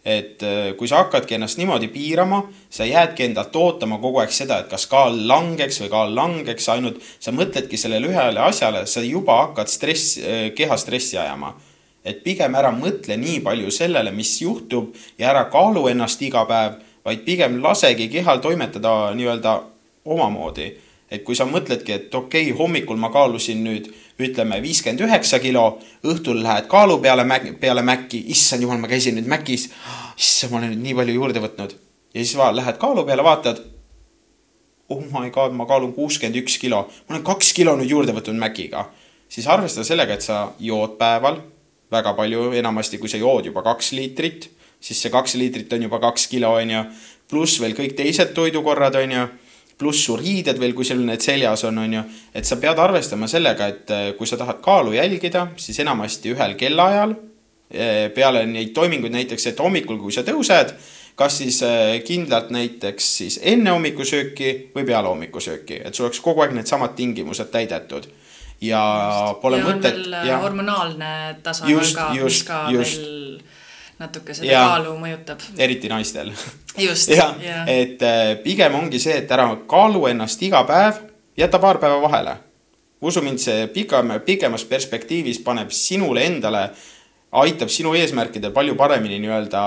et äh, kui sa hakkadki ennast niimoodi piirama, sa jäädki endalt ootama kogu aeg seda, et kas kaal langeks või kaal langeks, ainult sa mõtledki sellele ühele asjale, sa juba hakkad stress, äh, keha stressi ajama. et pigem ära mõtle nii palju sellele, mis juhtub ja ära kaalu ennast iga päev, vaid pigem lasegi kehal toimetada nii-öelda omamoodi et kui sa mõtledki, et okei okay,, hommikul ma kaalusin nüüd ütleme viiskümmend üheksa kilo, õhtul lähed kaalu peale, peale Maci, issand jumal, ma käisin nüüd Macis. issand, ma olen nüüd nii palju juurde võtnud ja siis va, lähed kaalu peale, vaatad. oh my god, ma kaalun kuuskümmend üks kilo, ma olen kaks kilo nüüd juurde võtnud Maciga. siis arvestada sellega, et sa jood päeval, väga palju, enamasti kui sa jood juba kaks liitrit, siis see kaks liitrit on juba kaks kilo, on ju. pluss veel kõik teised toidukorrad, on ju. pluss su riided veel, kui sul need seljas on, on ju. et sa pead arvestama sellega, et äh, kui sa tahad kaalu jälgida, siis enamasti ühel kellaajal. äh, peale neid toiminguid näiteks, et hommikul, kui sa tõused kas siis äh, kindlalt näiteks siis enne hommikusööki või peale hommikusööki, et sul oleks kogu aeg needsamad tingimused täidetud. ja pole ja mõtet. hormonaalne tasakaal ka, mis ka just. veel natuke seda Ja. kaalu mõjutab. eriti naistel just, jah jah. et äh, pigem ongi see, et ära kaalu ennast iga päev, jäta paar päeva vahele. usu mind, see pikem, pikemas perspektiivis paneb sinule endale, aitab sinu eesmärkidel palju paremini nii-öelda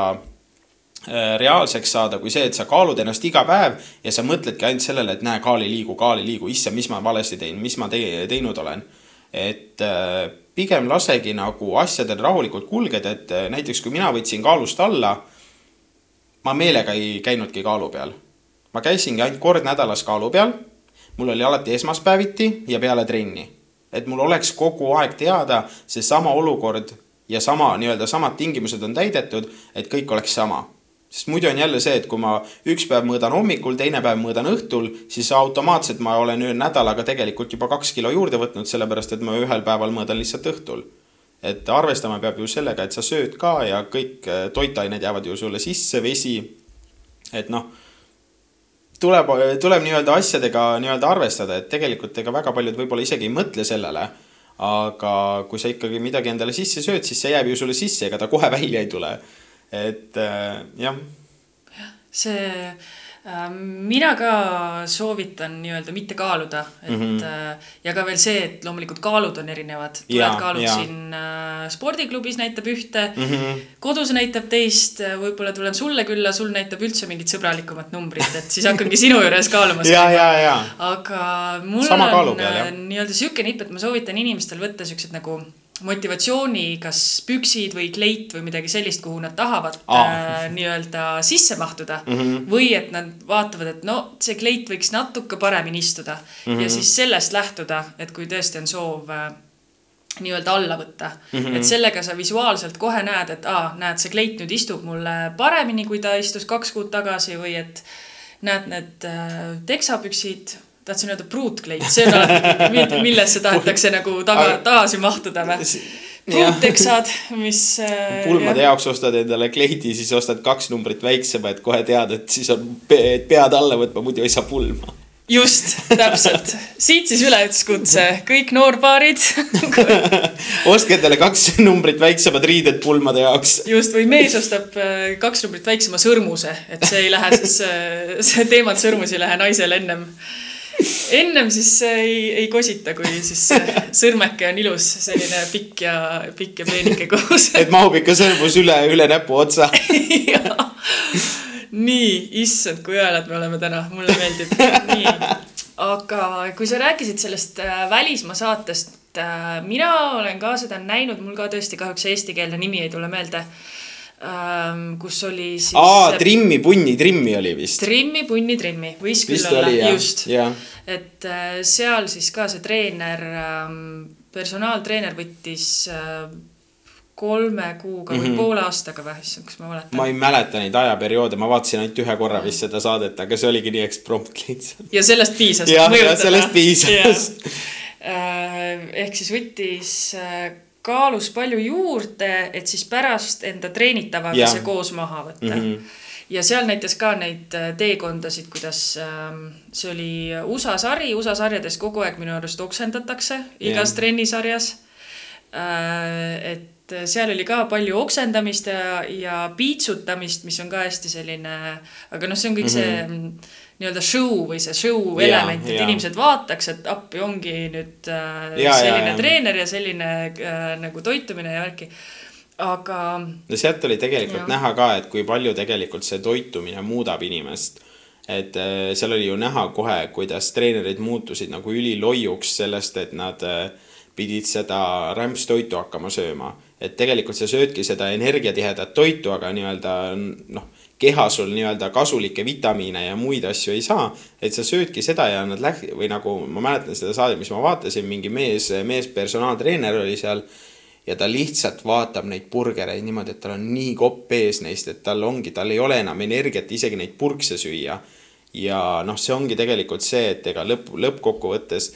äh, reaalseks saada, kui see, et sa kaalud ennast iga päev ja sa mõtledki ainult sellele, et näe, kaal ei liigu, kaal ei liigu, issand, mis ma valesti teen, mis ma te teinud olen. et äh, pigem lasegi nagu asjadel rahulikult kulgeda, et äh, näiteks kui mina võtsin kaalust alla ma meelega ei käinudki kaalu peal. ma käisingi ainult kord nädalas kaalu peal. mul oli alati esmaspäeviti ja peale trenni. et mul oleks kogu aeg teada seesama olukord ja sama nii-öelda samad tingimused on täidetud, et kõik oleks sama. Sest muidu on jälle see, et kui ma üks päev mõõdan hommikul, teine päev mõõdan õhtul, siis automaatselt ma olen ühe nädalaga tegelikult juba kaks kilo juurde võtnud, sellepärast et ma ühel päeval mõõdan lihtsalt õhtul et arvestama peab ju sellega, et sa sööd ka ja kõik äh, toitained jäävad ju sulle sisse, vesi. et noh, tuleb, tuleb nii-öelda asjadega nii-öelda arvestada, et tegelikult ega väga paljud võib-olla isegi ei mõtle sellele. aga kui sa ikkagi midagi endale sisse sööd, siis see jääb ju sulle sisse, ega ta kohe välja ei tule. Et äh, jah see äh, mina ka soovitan nii-öelda mitte kaaluda, et mm. -hmm. ja ka veel see, et loomulikult kaalud on erinevad. Tuled kaalud jaa. siin spordiklubis näitab ühte mm. -hmm. kodus näitab teist, võib-olla tulen sulle külla, sul näitab üldse mingit sõbralikumat numbrit, et siis hakkangi sinu juures kaalumas ja, ja, ja aga mul Sama on nii-öelda sihuke nipp, et ma soovitan inimestel võtta siuksed nagu motivatsiooni, kas püksid või kleit või midagi sellist, kuhu nad tahavad Aa. äh, nii-öelda sisse mahtuda mm. Mhm. -hmm. või et nad vaatavad, et no see kleit võiks natuke paremini istuda mm Mhm. -hmm. ja siis sellest lähtuda, et kui tõesti on soov äh, nii-öelda alla võtta mm. -hmm. et sellega sa visuaalselt kohe näed, et aa, näed, see kleit nüüd istub mulle paremini, kui ta istus kaks kuud tagasi või et näed, need äh, teksapüksid, tahtsin öelda pruutkleit, see on alati, millesse tahetakse nagu taga Aga-, tagasi mahtuda või? pruutteksad, mis äh, pulmade jah. jaoks ostad endale kleidi, siis ostad kaks numbrit väiksema, et kohe tead, et siis on pe pead alla võtma, muidu ei saa pulma. just, täpselt. siit siis üleskutse, kõik noorpaarid ostke endale kaks numbrit väiksemad riided pulmade jaoks. just, või mees ostab äh, kaks numbrit väiksema sõrmuse, et see ei lähe siis, see teemant sõrmus ei lähe naisele ennem. Ennem siis ei, ei kosita, kui siis sõrmeke on ilus, selline pikk ja, pikk ja peenike koos. et mahub ikka sõrmus üle, üle näpuotsa. nii, issand, kui õelad me oleme täna, mulle meeldib. nii, aga kui sa rääkisid sellest äh, välismaa saatest, äh, mina olen ka seda näinud, mul ka tõesti kahjuks eestikeelne nimi ei tule meelde kus oli siis. aa, trimmi, punni trimmi oli vist. trimmi, punni, trimmi, võis küll vist olla, just. et äh, seal siis ka see treener ähm,, personaaltreener võttis äh, kolme kuuga või mm -hmm. poole aastaga või, issand, kas ma mäletan? Mhm. ma ei mäleta neid ajaperioode, ma vaatasin ainult ühe korra vist seda saadet, aga see oligi nii eksprompt lihtsalt. ja sellest piisas. jah, ja sellest piisas. ehk siis võttis äh, kaalus palju juurde, et siis pärast enda treenitavaga Jah. see koos maha võtta mm. Mhm. -hmm. ja seal näitas ka neid äh, teekondasid, kuidas ähm, see oli USA sari, USA sarjades kogu aeg minu arust oksendatakse igas Jah. trennisarjas äh, et seal oli ka palju oksendamist ja, ja piitsutamist, mis on ka hästi selline, aga noh, see on kõik mm -hmm. see nii-öelda show või see show element, et inimesed vaataks, et appi ongi nüüd äh, Jaa, selline jaa, jaa. treener ja selline äh, nagu toitumine ja värki. aga no sealt oli tegelikult ja. näha ka, et kui palju tegelikult see toitumine muudab inimest. et äh, seal oli ju näha kohe, kuidas treenerid muutusid nagu üliloiuks sellest, et nad äh, pidid seda rämpstoitu hakkama sööma. et tegelikult sa söödki seda energiatihedat toitu, aga nii-öelda noh, keha sul nii-öelda kasulikke vitamiine ja muid asju ei saa. et sa söödki seda ja nad läk- või nagu ma mäletan seda saadet, mis ma vaatasin, mingi mees, mees personaaltreener oli seal ja ta lihtsalt vaatab neid burgereid niimoodi, et tal on nii kopp ees neist, et tal ongi, tal ei ole enam energiat isegi neid purkse süüa. ja noh, see ongi tegelikult see, et ega lõpp, lõppkokkuvõttes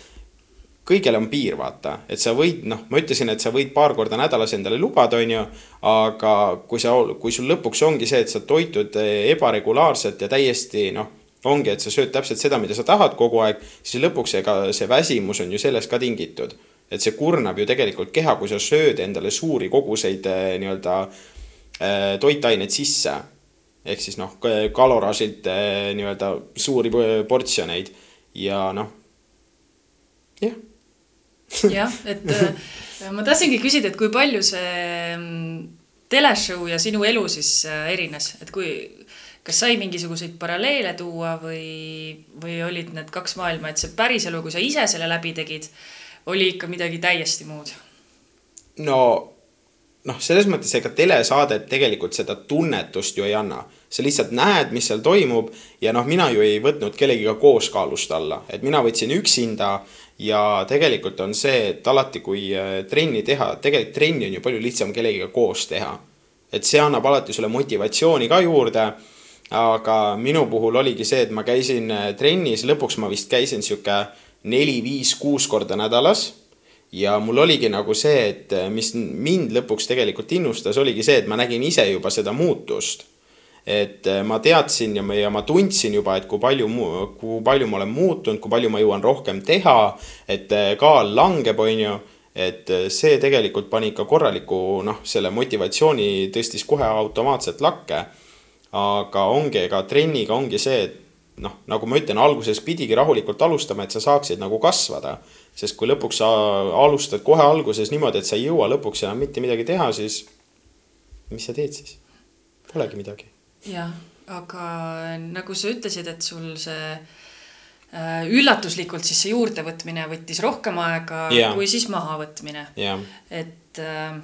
kõigil on piir, vaata, et sa võid, noh, ma ütlesin, et sa võid paar korda nädalas endale lubada, on ju, aga kui sa, kui sul lõpuks ongi see, et sa toitud ebaregulaarselt ja täiesti noh, ongi, et sa sööd täpselt seda, mida sa tahad kogu aeg, siis lõpuks ega see väsimus on ju sellest ka tingitud et see kurnab ju tegelikult keha, kui sa sööd endale suuri koguseid eh, nii-öelda eh, toitaineid sisse. ehk siis noh, kalorasilt eh, nii-öelda suuri portsjoneid ja noh, jah. Jah, et ma tahtsingi küsida, et kui palju see mm, teleshow ja sinu elu siis erines, et kui, kas sai mingisuguseid paralleele tuua või, või olid need kaks maailma, et see päriselu, kui sa ise selle läbi tegid oli ikka midagi täiesti muud. no noh, selles mõttes ega telesaadet tegelikult seda tunnetust ju ei anna. sa lihtsalt näed, mis seal toimub ja noh, mina ju ei võtnud kellegiga koos kaalust alla, et mina võtsin üksinda ja tegelikult on see, et alati, kui äh, trenni teha, tegelikult trenni on ju palju lihtsam kellegiga koos teha. et see annab alati sulle motivatsiooni ka juurde. aga minu puhul oligi see, et ma käisin äh, trennis, lõpuks ma vist käisin sihuke neli-viis-kuus korda nädalas. ja mul oligi nagu see, et mis mind lõpuks tegelikult innustas, oligi see, et ma nägin ise juba seda muutust. Et ma teadsin ja ma, ja ma tundsin juba, et kui palju, kui palju ma olen muutunud, kui palju ma jõuan rohkem teha, et kaal langeb, on ju et see tegelikult pani ikka korraliku noh, selle motivatsiooni tõstis kohe automaatselt lakke. aga ongi, ega trenniga ongi see, et noh, nagu ma ütlen, alguses pidigi rahulikult alustama, et sa saaksid nagu kasvada. sest kui lõpuks sa alustad kohe alguses niimoodi, et sa ei jõua lõpuks enam mitte midagi teha, siis mis sa teed siis? Polegi midagi. Jah, aga nagu sa ütlesid, et sul see äh, üllatuslikult siis see juurdevõtmine võttis rohkem aega ja. kui siis mahavõtmine. et äh,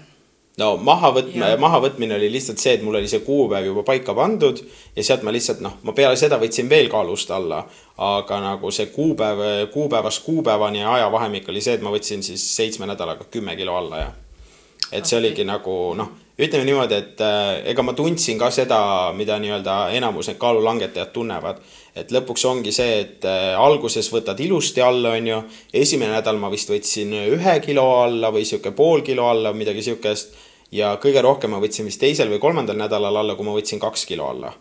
no mahavõtme, mahavõtmine oli lihtsalt see, et mul oli see kuupäev juba paika pandud ja sealt ma lihtsalt noh, ma peale seda võtsin veel kaalust alla. aga nagu see kuupäev, kuupäevast kuupäevani ajavahemik oli see, et ma võtsin siis seitsme nädalaga kümme kilo alla ja. et see okay. oligi nagu noh, ütleme niimoodi, et äh, ega ma tundsin ka seda, mida nii-öelda enamus need kaalulangetajad tunnevad. et lõpuks ongi see, et äh, alguses võtad ilusti alla, on ju. esimene nädal ma vist võtsin ühe kilo alla või sihuke pool kilo alla, midagi sihukest ja kõige rohkem ma võtsin vist teisel või kolmandal nädalal alla, kui ma võtsin kaks kilo alla.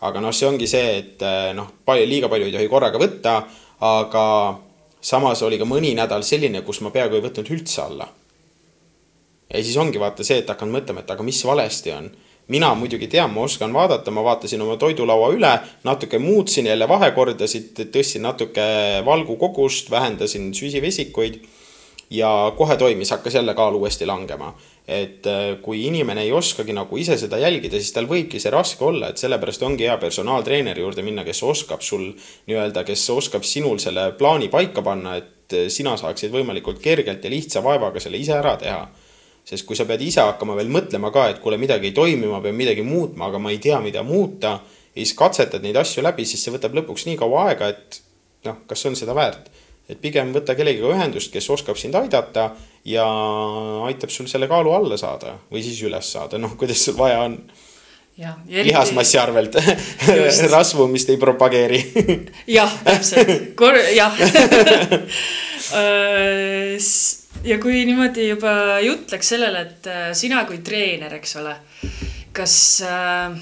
aga noh, see ongi see, et eh, noh, palju, liiga palju ei tohi korraga võtta, aga samas oli ka mõni nädal selline, kus ma peaaegu ei võtnud üldse alla. Ja siis ongi vaata see, et hakkan mõtlema, et aga mis valesti on mina muidugi tean, ma oskan vaadata, ma vaatasin oma toidulaua üle, natuke muutsin jälle vahekordasid, tõstsin natuke valgu kogust, vähendasin süsivesikuid ja kohe toimis, hakkas jälle kaal uuesti langema et äh, kui inimene ei oskagi nagu ise seda jälgida, siis tal võibki see raske olla, et sellepärast ongi hea personaaltreeneri juurde minna, kes oskab sul nii-öelda, kes oskab sinul selle plaani paika panna, et äh, sina saaksid võimalikult kergelt ja lihtsa vaevaga selle ise ära teha. Sest kui sa pead ise hakkama veel mõtlema ka, et kuule, midagi ei toimi, ma pean midagi muutma, aga ma ei tea, mida muuta, ja siis katsetad neid asju läbi, siis see võtab lõpuks nii kaua aega, et noh, kas on seda väärt? Et pigem võta kellegiga ühendust, kes oskab sind aidata ja aitab sul selle kaalu alla saada või siis üles saada, noh, kuidas sul vaja on. Eriti... lihasmassi arvelt. Rasvumist ei propageeri. Jah, täpselt, jah. Äh, ja kui niimoodi juba jutt läks sellele, et äh, sina kui treener, eks ole, kas äh,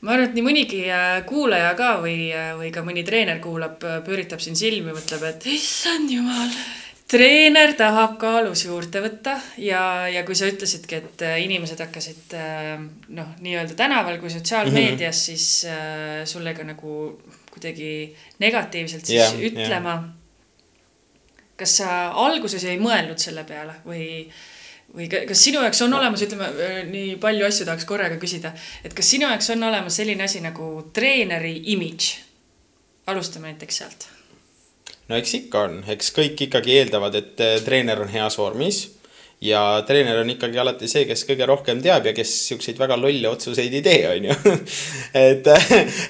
ma arvan, et nii mõnigi kuulaja ka või, või ka mõni treener kuulab, pööritab siin silmi, mõtleb, et issand jumal treener tahab kaalus juurde võtta. Ja, ja kui sa ütlesidki, et äh, inimesed hakkasid äh, noh, nii-öelda tänaval kui sotsiaalmeedias mm, -hmm. siis äh, sulle ka nagu kuidagi negatiivselt siis yeah, ütlema. yeah.. Kas sa alguses ei mõelnud selle peale või, või kas sinu jaoks on olemas, ütleme nii palju asju tahaks korraga küsida, et kas sinu jaoks on olemas selline asi nagu treeneri imidž? alustame näiteks sealt. No eks ikka on, eks kõik ikkagi eeldavad, et äh, treener on heas vormis ja treener on ikkagi alati see, kes kõige rohkem teab ja kes siukseid väga lolle otsuseid ei tee, on ju. et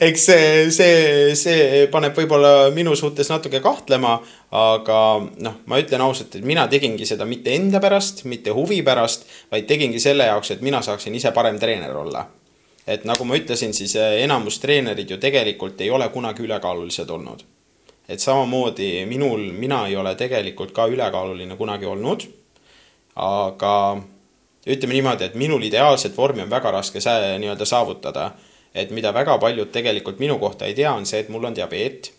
eks see, see, see paneb võib-olla minu suhtes natuke kahtlema, aga noh, ma ütlen ausalt, et mina tegingi seda mitte enda pärast, mitte huvi pärast, vaid tegingi selle jaoks, et mina saaksin ise parem treener olla et nagu ma ütlesin, siis enamus treenerid ju tegelikult ei ole kunagi ülekaalulised olnud. et samamoodi minul, mina ei ole tegelikult ka ülekaaluline kunagi olnud aga ütleme niimoodi, et minul ideaalset vormi on väga raske nii-öelda saavutada. et mida väga paljud tegelikult minu kohta ei tea, on see, et mul on diabeet.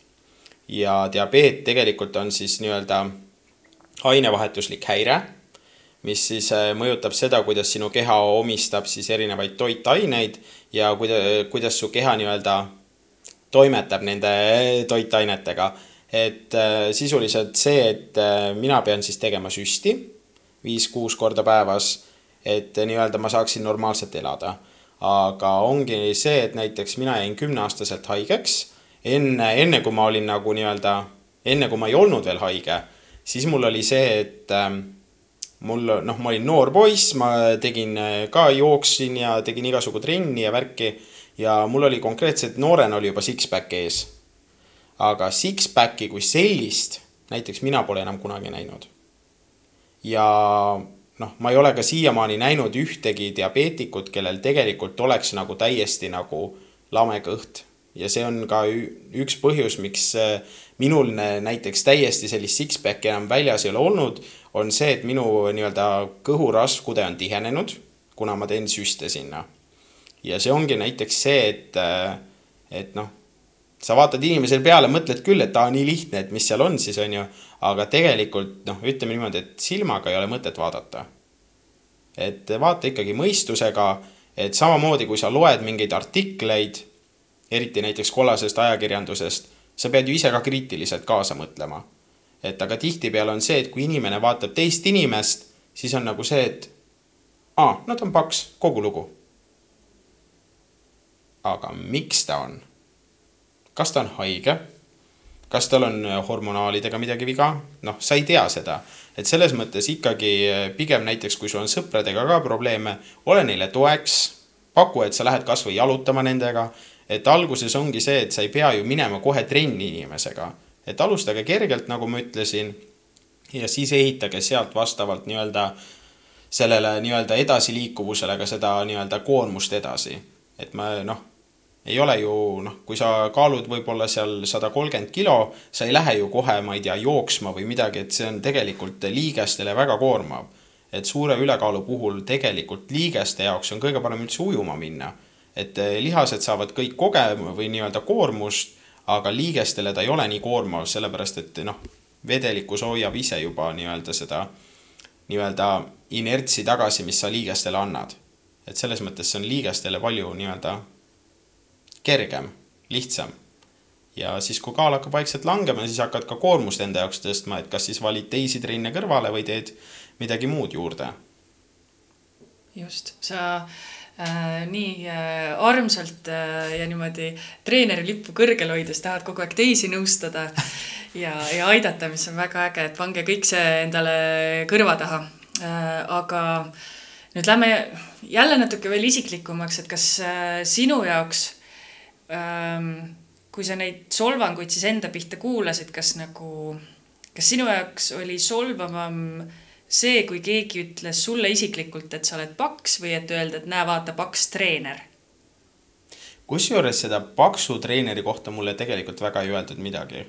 ja diabeet tegelikult on siis nii-öelda ainevahetuslik häire, mis siis äh, mõjutab seda, kuidas sinu keha omistab siis erinevaid toitaineid ja kuida-, kuidas su keha nii-öelda toimetab nende toitainetega. et äh, sisuliselt see, et äh, mina pean siis tegema süsti viis-kuus korda päevas, et nii-öelda ma saaksin normaalselt elada. aga ongi see, et näiteks mina jäin kümneaastaselt haigeks, enne, enne kui ma olin nagu nii-öelda, enne kui ma ei olnud veel haige, siis mul oli see, et äh, mul noh, ma olin noor poiss, ma tegin äh, ka, jooksin ja tegin igasugu trenni ja värki ja mul oli konkreetselt noorena oli juba six-pack ees. aga six-packi kui sellist näiteks mina pole enam kunagi näinud ja noh, ma ei ole ka siiamaani näinud ühtegi diabeetikut, kellel tegelikult oleks nagu täiesti nagu lame kõht. ja see on ka üks põhjus, miks äh, minul näiteks täiesti sellist six-pack'i enam väljas ei ole olnud, on see, et minu nii-öelda kõhuraskude on tihenenud, kuna ma teen süste sinna. ja see ongi näiteks see, et, äh, et noh, sa vaatad inimesele peale, mõtled küll, et aa, nii lihtne, et mis seal on siis, on ju aga tegelikult noh, ütleme niimoodi, et silmaga ei ole mõtet vaadata. et vaata ikkagi mõistusega, et samamoodi, kui sa loed mingeid artikleid, eriti näiteks kollasest ajakirjandusest, sa pead ju ise ka kriitiliselt kaasa mõtlema. et aga tihtipeale on see, et kui inimene vaatab teist inimest, siis on nagu see, et aa, no ta on paks, kogu lugu. aga miks ta on? kas ta on haige kas tal on äh, hormonaalidega midagi viga, noh, sa ei tea seda. et selles mõttes ikkagi äh, pigem näiteks, kui sul on sõpradega ka probleeme, ole neile toeks, paku, et sa lähed kasvõi jalutama nendega. et alguses ongi see, et sa ei pea ju minema kohe trenni inimesega, et alustage kergelt, nagu ma ütlesin. ja siis ehitage sealt vastavalt nii-öelda sellele nii-öelda edasiliikuvusele ka seda nii-öelda koormust edasi. et ma noh ei ole ju noh, kui sa kaalud võib-olla seal sada kolmkümmend kilo, sa ei lähe ju kohe, ma ei tea, jooksma või midagi, et see on tegelikult liigestele väga koormav. et suure ülekaalu puhul tegelikult liigeste jaoks on kõige parem üldse ujuma minna. et eh, lihased saavad kõik koge- või nii-öelda koormust, aga liigestele ta ei ole nii koormav, sellepärast et noh, vedelikkus hoiab ise juba nii-öelda seda nii-öelda inertsi tagasi, mis sa liigestele annad. et selles mõttes see on liigestele palju nii-öelda kergem, lihtsam. ja siis, kui kaal hakkab vaikselt langema, siis hakkad ka koormust enda jaoks tõstma, et kas siis valid teisi trenne kõrvale või teed midagi muud juurde. just, sa äh, nii äh, armsalt äh, ja niimoodi treeneri lippu kõrgel hoides tahad kogu aeg teisi nõustada ja, ja aidata, mis on väga äge, et pange kõik see endale kõrva taha äh,. aga nüüd lähme jälle natuke veel isiklikumaks, et kas äh, sinu jaoks kui sa neid solvanguid siis enda pihta kuulasid, kas nagu, kas sinu jaoks oli solvavam see, kui keegi ütles sulle isiklikult, et sa oled paks või et öelda, et näe, vaata, paks treener? kusjuures seda paksu treeneri kohta mulle tegelikult väga ei öeldud midagi.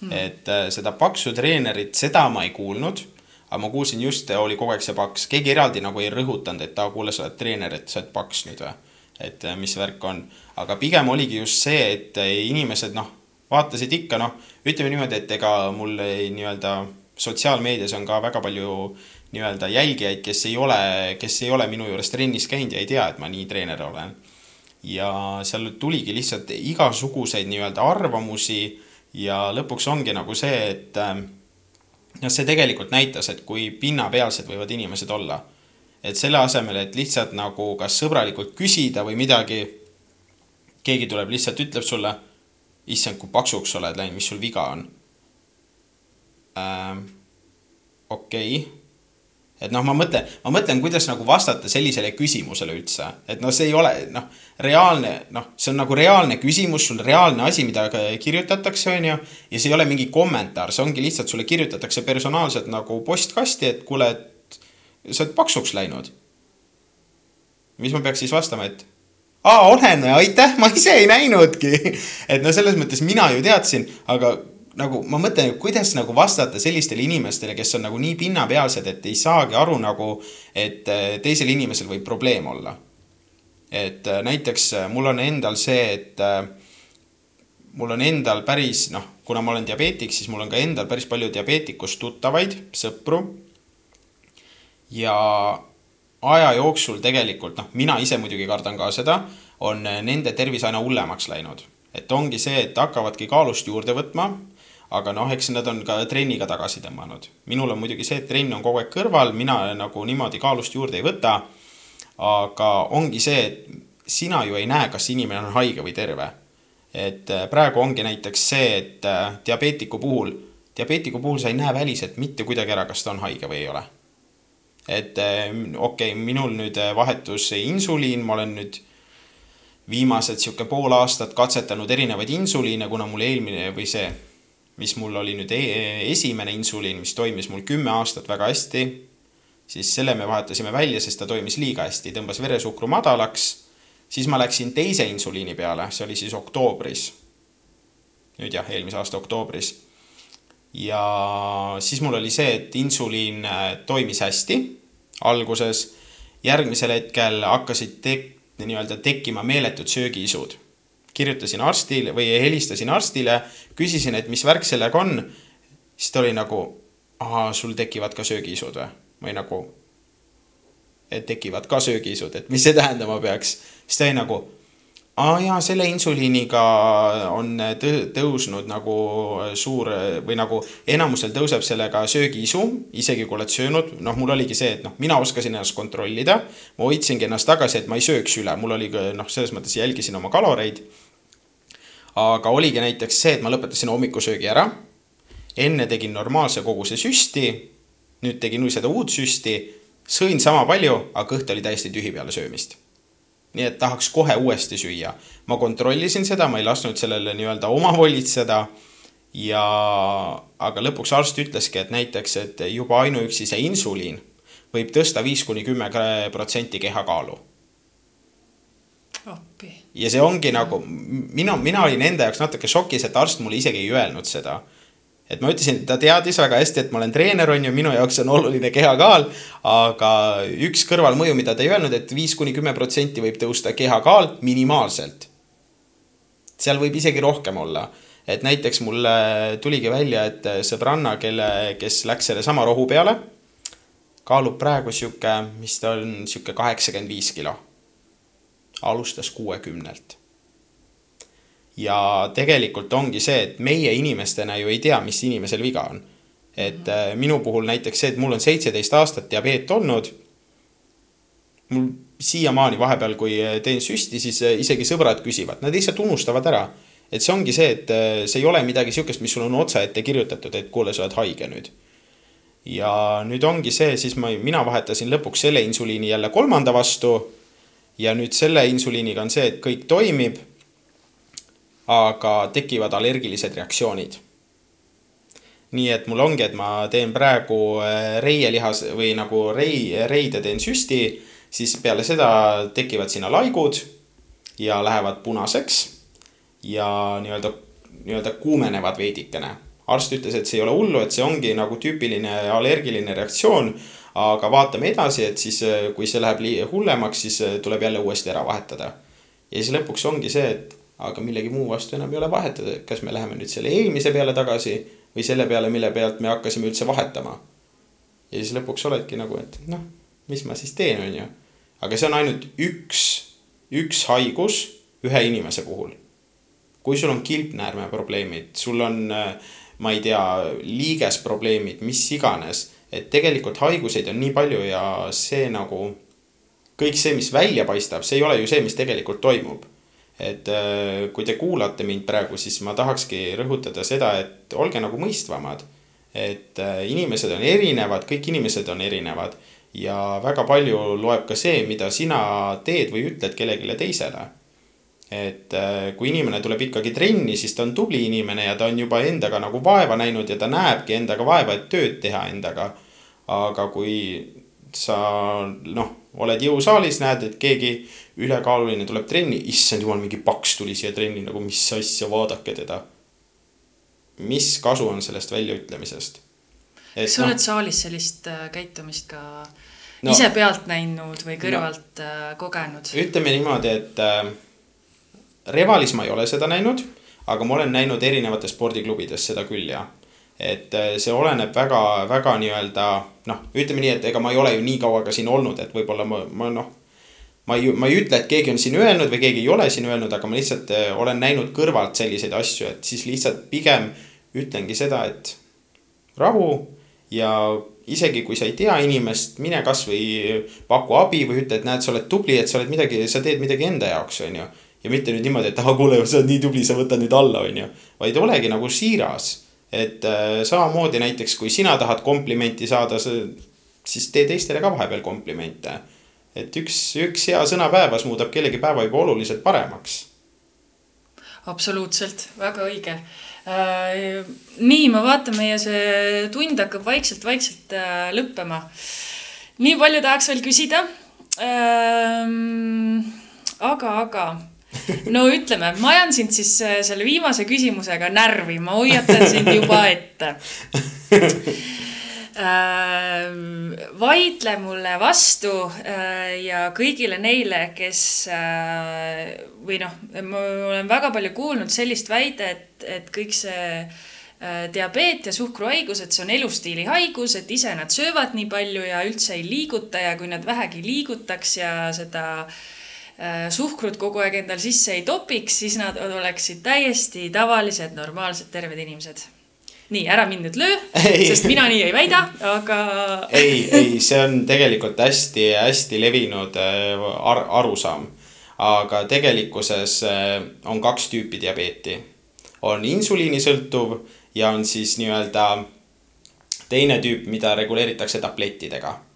Hmm.. et äh, seda paksu treenerit, seda ma ei kuulnud, aga ma kuulsin just, oli kogu aeg see paks, keegi eraldi nagu ei rõhutanud, et aa, kuule, sa oled treener, et sa oled paks nüüd või et äh, mis värk on. aga pigem oligi just see, et äh, inimesed noh, vaatasid ikka noh, ütleme niimoodi, et ega mul nii-öelda sotsiaalmeedias on ka väga palju nii-öelda jälgijaid, kes ei ole, kes ei ole minu juures trennis käinud ja ei tea, et ma nii treener olen. ja seal tuligi lihtsalt igasuguseid nii-öelda arvamusi ja lõpuks ongi nagu see, et äh, noh, see tegelikult näitas, et kui pinnapealsed võivad inimesed olla et selle asemel, et lihtsalt nagu kas sõbralikult küsida või midagi, keegi tuleb lihtsalt ütleb sulle, issand, kui paksuks sa oled läinud, mis sul viga on ähm,? okei okay., et noh, ma mõtlen, ma mõtlen, kuidas nagu vastata sellisele küsimusele üldse, et noh, see ei ole noh, reaalne, noh, see on nagu reaalne küsimus, sul reaalne asi, mida kirjutatakse, on ju. ja see ei ole mingi kommentaar, see ongi lihtsalt sulle kirjutatakse personaalselt nagu postkasti, et kuule, et sa oled paksuks läinud. mis ma peaks siis vastama, et aa, olen, aitäh, ma ise ei näinudki. et no selles mõttes mina ju teadsin, aga nagu ma mõtlen, kuidas nagu vastata sellistele inimestele, kes on nagu nii pinnapealsed, et ei saagi aru nagu, et äh, teisel inimesel võib probleem olla. et äh, näiteks äh, mul on endal see, et mul on endal päris noh, kuna ma olen diabeetik, siis mul on ka endal päris palju diabeetikust tuttavaid, sõpru. Ja aja jooksul tegelikult noh, mina ise muidugi kardan ka seda, on nende tervis aina hullemaks läinud. et ongi see, et hakkavadki kaalust juurde võtma aga noh, eks nad on ka trenniga tagasi tõmmanud. minul on muidugi see, et trenn on kogu aeg kõrval, mina nagu niimoodi kaalust juurde ei võta. aga ongi see, et sina ju ei näe, kas inimene on haige või terve. et äh, praegu ongi näiteks see, et äh, diabeetiku puhul, diabeetiku puhul sa ei näe väliselt mitte kuidagi ära, kas ta on haige või ei ole. Et äh, okei okay,, minul nüüd vahetus insuliin, ma olen nüüd viimased sihuke pool aastat katsetanud erinevaid insuliine, kuna mul eelmine või see mis mul oli nüüd e esimene insuliin, mis toimis mul kümme aastat väga hästi, siis selle me vahetasime välja, sest ta toimis liiga hästi, tõmbas veresuhkru madalaks. siis ma läksin teise insuliini peale, see oli siis oktoobris. nüüd jah, eelmise aasta oktoobris. ja siis mul oli see, et insuliin äh, toimis hästi alguses. järgmisel hetkel hakkasid tek-, nii-öelda tekkima meeletud söögiisud kirjutasin arstile või helistasin arstile, küsisin, et mis värk sellega on. siis ta oli nagu, aa, sul tekivad ka söögiisud või? või nagu, et tekivad ka söögiisud, et mis see tähendama peaks. siis ta oli nagu, aa jaa, selle insuliiniga on tõusnud nagu suur või nagu enamusel tõuseb sellega söögiisu, isegi kui oled söönud, noh, mul oligi see, et noh, mina oskasin ennast kontrollida. ma hoidsingi ennast tagasi, et ma ei sööks üle, mul oli noh, selles mõttes jälgisin oma kaloreid aga oligi näiteks see, et ma lõpetasin hommikusöögi ära. enne tegin normaalse koguse süsti. nüüd tegin seda uut süsti. sõin sama palju, aga kõht oli täiesti tühi peale söömist. Nii et tahaks kohe uuesti süüa. ma kontrollisin seda, ma ei lasknud sellele nii-öelda omavolitseda ja, aga lõpuks arst ütleski, et näiteks, et juba ainuüksi see insuliin võib tõsta viis kuni kümme protsenti kehakaalu ja see ongi nagu, mina, mina olin enda jaoks natuke šokis, et arst mulle isegi ei öelnud seda. Et ma ütlesin, ta teadis väga hästi, et ma olen treener, on ju, minu jaoks on oluline kehakaal. aga üks kõrvalmõju, mida ta ei öelnud et, viis kuni kümme protsenti võib tõusta kehakaal minimaalselt. seal võib isegi rohkem olla et näiteks mulle tuligi välja, et sõbranna, kelle, kes läks sellesama rohu peale, kaalub praegu sihuke, mis ta on, sihuke kaheksakümmend viis kilo alustas kuuekümnelt. Ja tegelikult ongi see, et meie inimestena ju ei tea, mis inimesel viga on. et äh, minu puhul näiteks see, et mul on seitseteist aastat diabeet olnud. mul siiamaani vahepeal, kui äh, teen süsti, siis äh, isegi sõbrad küsivad, nad lihtsalt unustavad ära. et see ongi see, et see ei ole midagi sihukest, mis sul on otse ette kirjutatud, et kuule, sa oled haige nüüd ja nüüd ongi see, siis ma, mina vahetasin lõpuks selle insuliini jälle kolmanda vastu ja nüüd selle insuliiniga on see, et kõik toimib. Aga tekivad allergilised reaktsioonid. nii et mul ongi, et ma teen praegu äh, reielihas või nagu rei, reide teen süsti, siis peale seda tekivad sinna laigud ja lähevad punaseks ja nii-öelda, nii-öelda kuumenevad veidikene arst ütles, et see ei ole hullu, et see ongi nagu tüüpiline allergiline reaktsioon aga vaatame edasi, et siis äh, kui see läheb hullemaks, siis äh, tuleb jälle uuesti ära vahetada. ja siis lõpuks ongi see, et aga millegi muu vastu enam ei ole vahetada, et kas me läheme nüüd selle eelmise peale tagasi või selle peale, mille pealt me hakkasime üldse vahetama. ja siis lõpuks oledki nagu, et noh, mis ma siis teen, on ju. aga see on ainult üks, üks haigus ühe inimese puhul. kui sul on kilpnäärme probleemid, sul on, äh, ma ei tea, liigesprobleemid, mis iganes et tegelikult haiguseid on nii palju ja see nagu, kõik see, mis välja paistab, see ei ole ju see, mis tegelikult toimub. Et äh, kui te kuulate mind praegu, siis ma tahakski rõhutada seda, et olge nagu mõistvamad. et äh, inimesed on erinevad, kõik inimesed on erinevad ja väga palju loeb ka see, mida sina teed või ütled kellelegi teisele. et äh, kui inimene tuleb ikkagi trenni, siis ta on tubli inimene ja ta on juba endaga nagu vaeva näinud ja ta näebki endaga vaeva, et tööd teha endaga. aga kui sa noh, oled jõusaalis, näed, et keegi ülekaaluline tuleb trenni, issand jumal, mingi paks tuli siia trenni, nagu mis asja, vaadake teda mis kasu on sellest väljaütlemisest? kas sa no, oled saalis sellist äh, käitumist ka no, ise pealt näinud või kõrvalt no, äh, kogenud? ütleme niimoodi, et äh, Revalis ma ei ole seda näinud, aga ma olen näinud erinevates spordiklubides seda küll ja et äh, see oleneb väga, väga nii-öelda noh, ütleme nii, et ega ma ei ole ju nii kaua ka siin olnud, et võib-olla ma, ma noh ma ei, ma ei ütle, et keegi on siin öelnud või keegi ei ole siin öelnud, aga ma lihtsalt äh, olen näinud kõrvalt selliseid asju, et siis lihtsalt pigem ütlengi seda, et rahu ja isegi kui sa ei tea inimest, mine kasvõi paku abi või ütle, et näed, sa oled tubli, et sa oled midagi, sa teed midagi enda jaoks, on ju. ja mitte nüüd niimoodi, et ah kuule, sa oled nii tubli, sa võtad nüüd alla, on ju. vaid olegi nagu siiras. et äh, samamoodi näiteks, kui sina tahad komplimenti saada, siis tee teistele ka vahepeal komplimente et üks, üks hea sõna päevas muudab kellegi päeva juba oluliselt paremaks. absoluutselt, väga õige äh,. nii, ma vaatan, meie see tund hakkab vaikselt-vaikselt äh, lõppema. nii palju tahaks veel küsida ähm,. aga, aga no ütleme, ma ajan sind siis äh, selle viimase küsimusega närvi, ma hoiatan sind juba ette vaidle mulle vastu äh, ja kõigile neile, kes äh, või noh, ma olen väga palju kuulnud sellist väidet, et kõik see diabeet ja suhkruhaigus, et see on elustiili haigus, et ise nad söövad nii palju ja üldse ei liiguta ja kui nad vähegi liigutaks ja seda suhkrut kogu aeg endal sisse ei topiks, siis nad oleksid täiesti tavalised, normaalsed, terved inimesed nii, ära mind nüüd löö, sest mina nii ei väida, aga. ei, ei, see on tegelikult hästi-hästi levinud äh, ar arusaam. aga tegelikkuses äh, on kaks tüüpi diabeeti. on insuliinisõltuv ja on siis nii-öelda teine tüüp, mida reguleeritakse tablettidega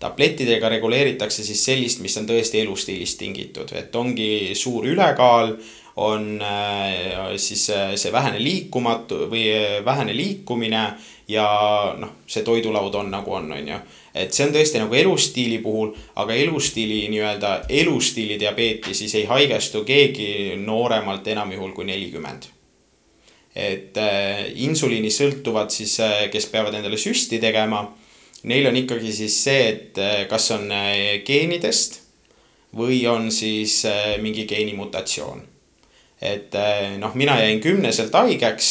tablettidega reguleeritakse siis sellist, mis on tõesti elustiilist tingitud, et ongi suur ülekaal on äh, siis äh, see vähene liikumatu või äh, vähene liikumine ja noh, see toidulaud on nagu on, on ju. et see on tõesti nagu elustiili puhul, aga elustiili nii-öelda elustiili diabeeti siis ei haigestu keegi nooremalt enam juhul kui nelikümmend. et insuliini sõltuvad siis, kes peavad endale süsti tegema. Neil on ikkagi siis see, et kas on geenidest või on siis mingi geenimutatsioon et eh, noh, mina jäin kümneselt haigeks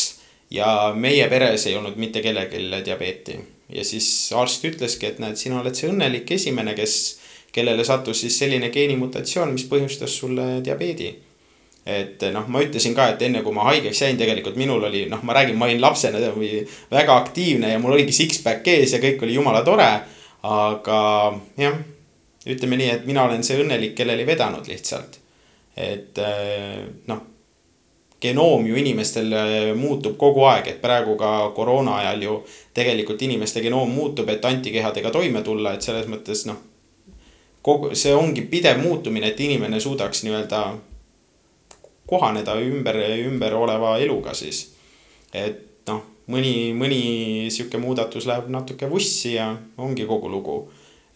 ja meie peres ei olnud mitte kellelgi diabeeti. ja siis arst ütleski, et näed, sina oled see õnnelik esimene, kes, kellele sattus siis selline geenimutatsioon, mis põhjustas sulle diabeedi. et noh, ma ütlesin ka, et enne kui ma haigeks jäin, tegelikult minul oli, noh, ma räägin, ma olin lapsena väga aktiivne ja mul oligi six-pack ees ja kõik oli jumala tore. aga jah, ütleme nii, et mina olen see õnnelik, kellel ei vedanud lihtsalt. et eh, noh genoom ju inimestel äh, muutub kogu aeg, et praegu ka koroona ajal ju tegelikult inimeste genoom muutub, et antikehadega toime tulla, et selles mõttes noh. kogu, see ongi pidev muutumine, et inimene suudaks nii-öelda kohaneda ümber, ümber oleva eluga siis. et noh, mõni, mõni sihuke muudatus läheb natuke vussi ja ongi kogu lugu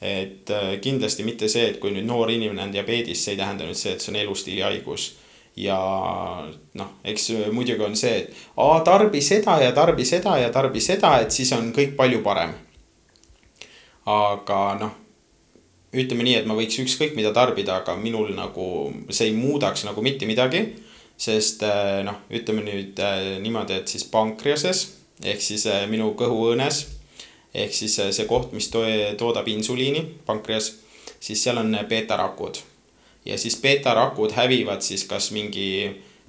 et äh, kindlasti mitte see, et kui nüüd noor inimene on diabeedis, see ei tähenda nüüd see, et see on elustiili haigus ja noh, eks muidugi on see, et aa, tarbi seda ja tarbi seda ja tarbi seda, et siis on kõik palju parem. aga noh, ütleme nii, et ma võiks ükskõik mida tarbida, aga minul nagu see ei muudaks nagu mitte midagi. sest eh, noh, ütleme nüüd eh, niimoodi, et siis pankreases ehk siis eh, minu kõhuõõnes ehk siis see koht, mis toodab insuliini, pankreas, siis seal on beetarakud ja siis beetarakud hävivad siis kas mingi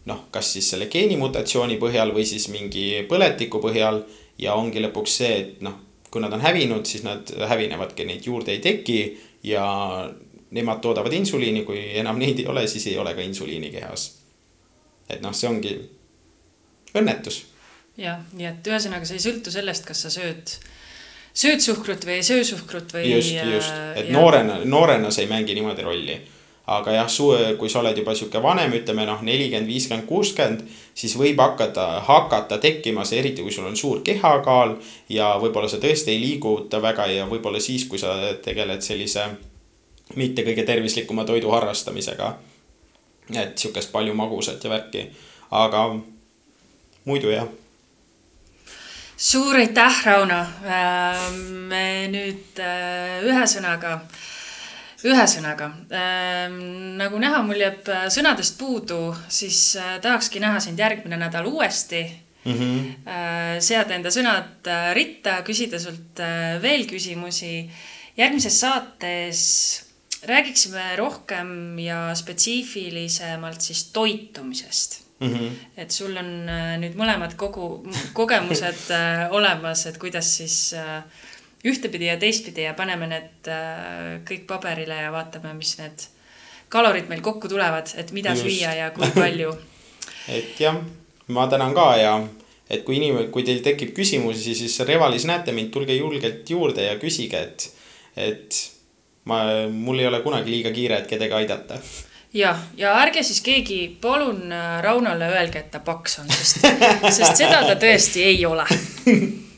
noh, kas siis selle geenimutatsiooni põhjal või siis mingi põletiku põhjal ja ongi lõpuks see, et noh, kui nad on hävinud, siis nad hävinevadki, neid juurde ei teki ja nemad toodavad insuliini, kui enam neid ei ole, siis ei ole ka insuliini kehas. et noh, see ongi õnnetus jah, nii et ühesõnaga, see ei sõltu sellest, kas sa sööd, sööd suhkrut või ei söö suhkrut või. just, just, et ja... noorena, noorena see ei mängi niimoodi rolli aga jah, kui sa oled juba sihuke vanem, ütleme noh, nelikümmend, viiskümmend, kuuskümmend, siis võib hakata, hakata tekkima see, eriti kui sul on suur kehakaal ja võib-olla sa tõesti ei liiguta väga ja võib-olla siis, kui sa tegeled sellise mitte kõige tervislikuma toidu harrastamisega. et sihukest palju magusat ja värki, aga muidu jah suur aitäh, Rauno. me nüüd äh, ühesõnaga ühesõnaga äh,, nagu näha, mul jääb äh, sõnadest puudu, siis äh, tahakski näha sind järgmine nädal uuesti mm. -hmm. Äh, seada enda sõnad äh, ritta, küsida sult äh, veel küsimusi. järgmises saates räägiksime rohkem ja spetsiifilisemalt siis toitumisest mm. -hmm. et sul on äh, nüüd mõlemad kogu kogemused äh, olemas, et kuidas siis ühtepidi ja teistpidi ja paneme need äh, kõik paberile ja vaatame, mis need kalorid meil kokku tulevad, et mida Just. süüa ja kui palju. Et jah, ma tänan ka ja et kui inimene, kui teil tekib küsimusi, siis Revalis näete mind, tulge julgelt juurde ja küsige, et, et ma, mul ei ole kunagi liiga kiire, et kedagi aidata. Jah, ja ärge siis keegi palun äh, Raunole öelge, et ta paks on, sest, sest seda ta tõesti ei ole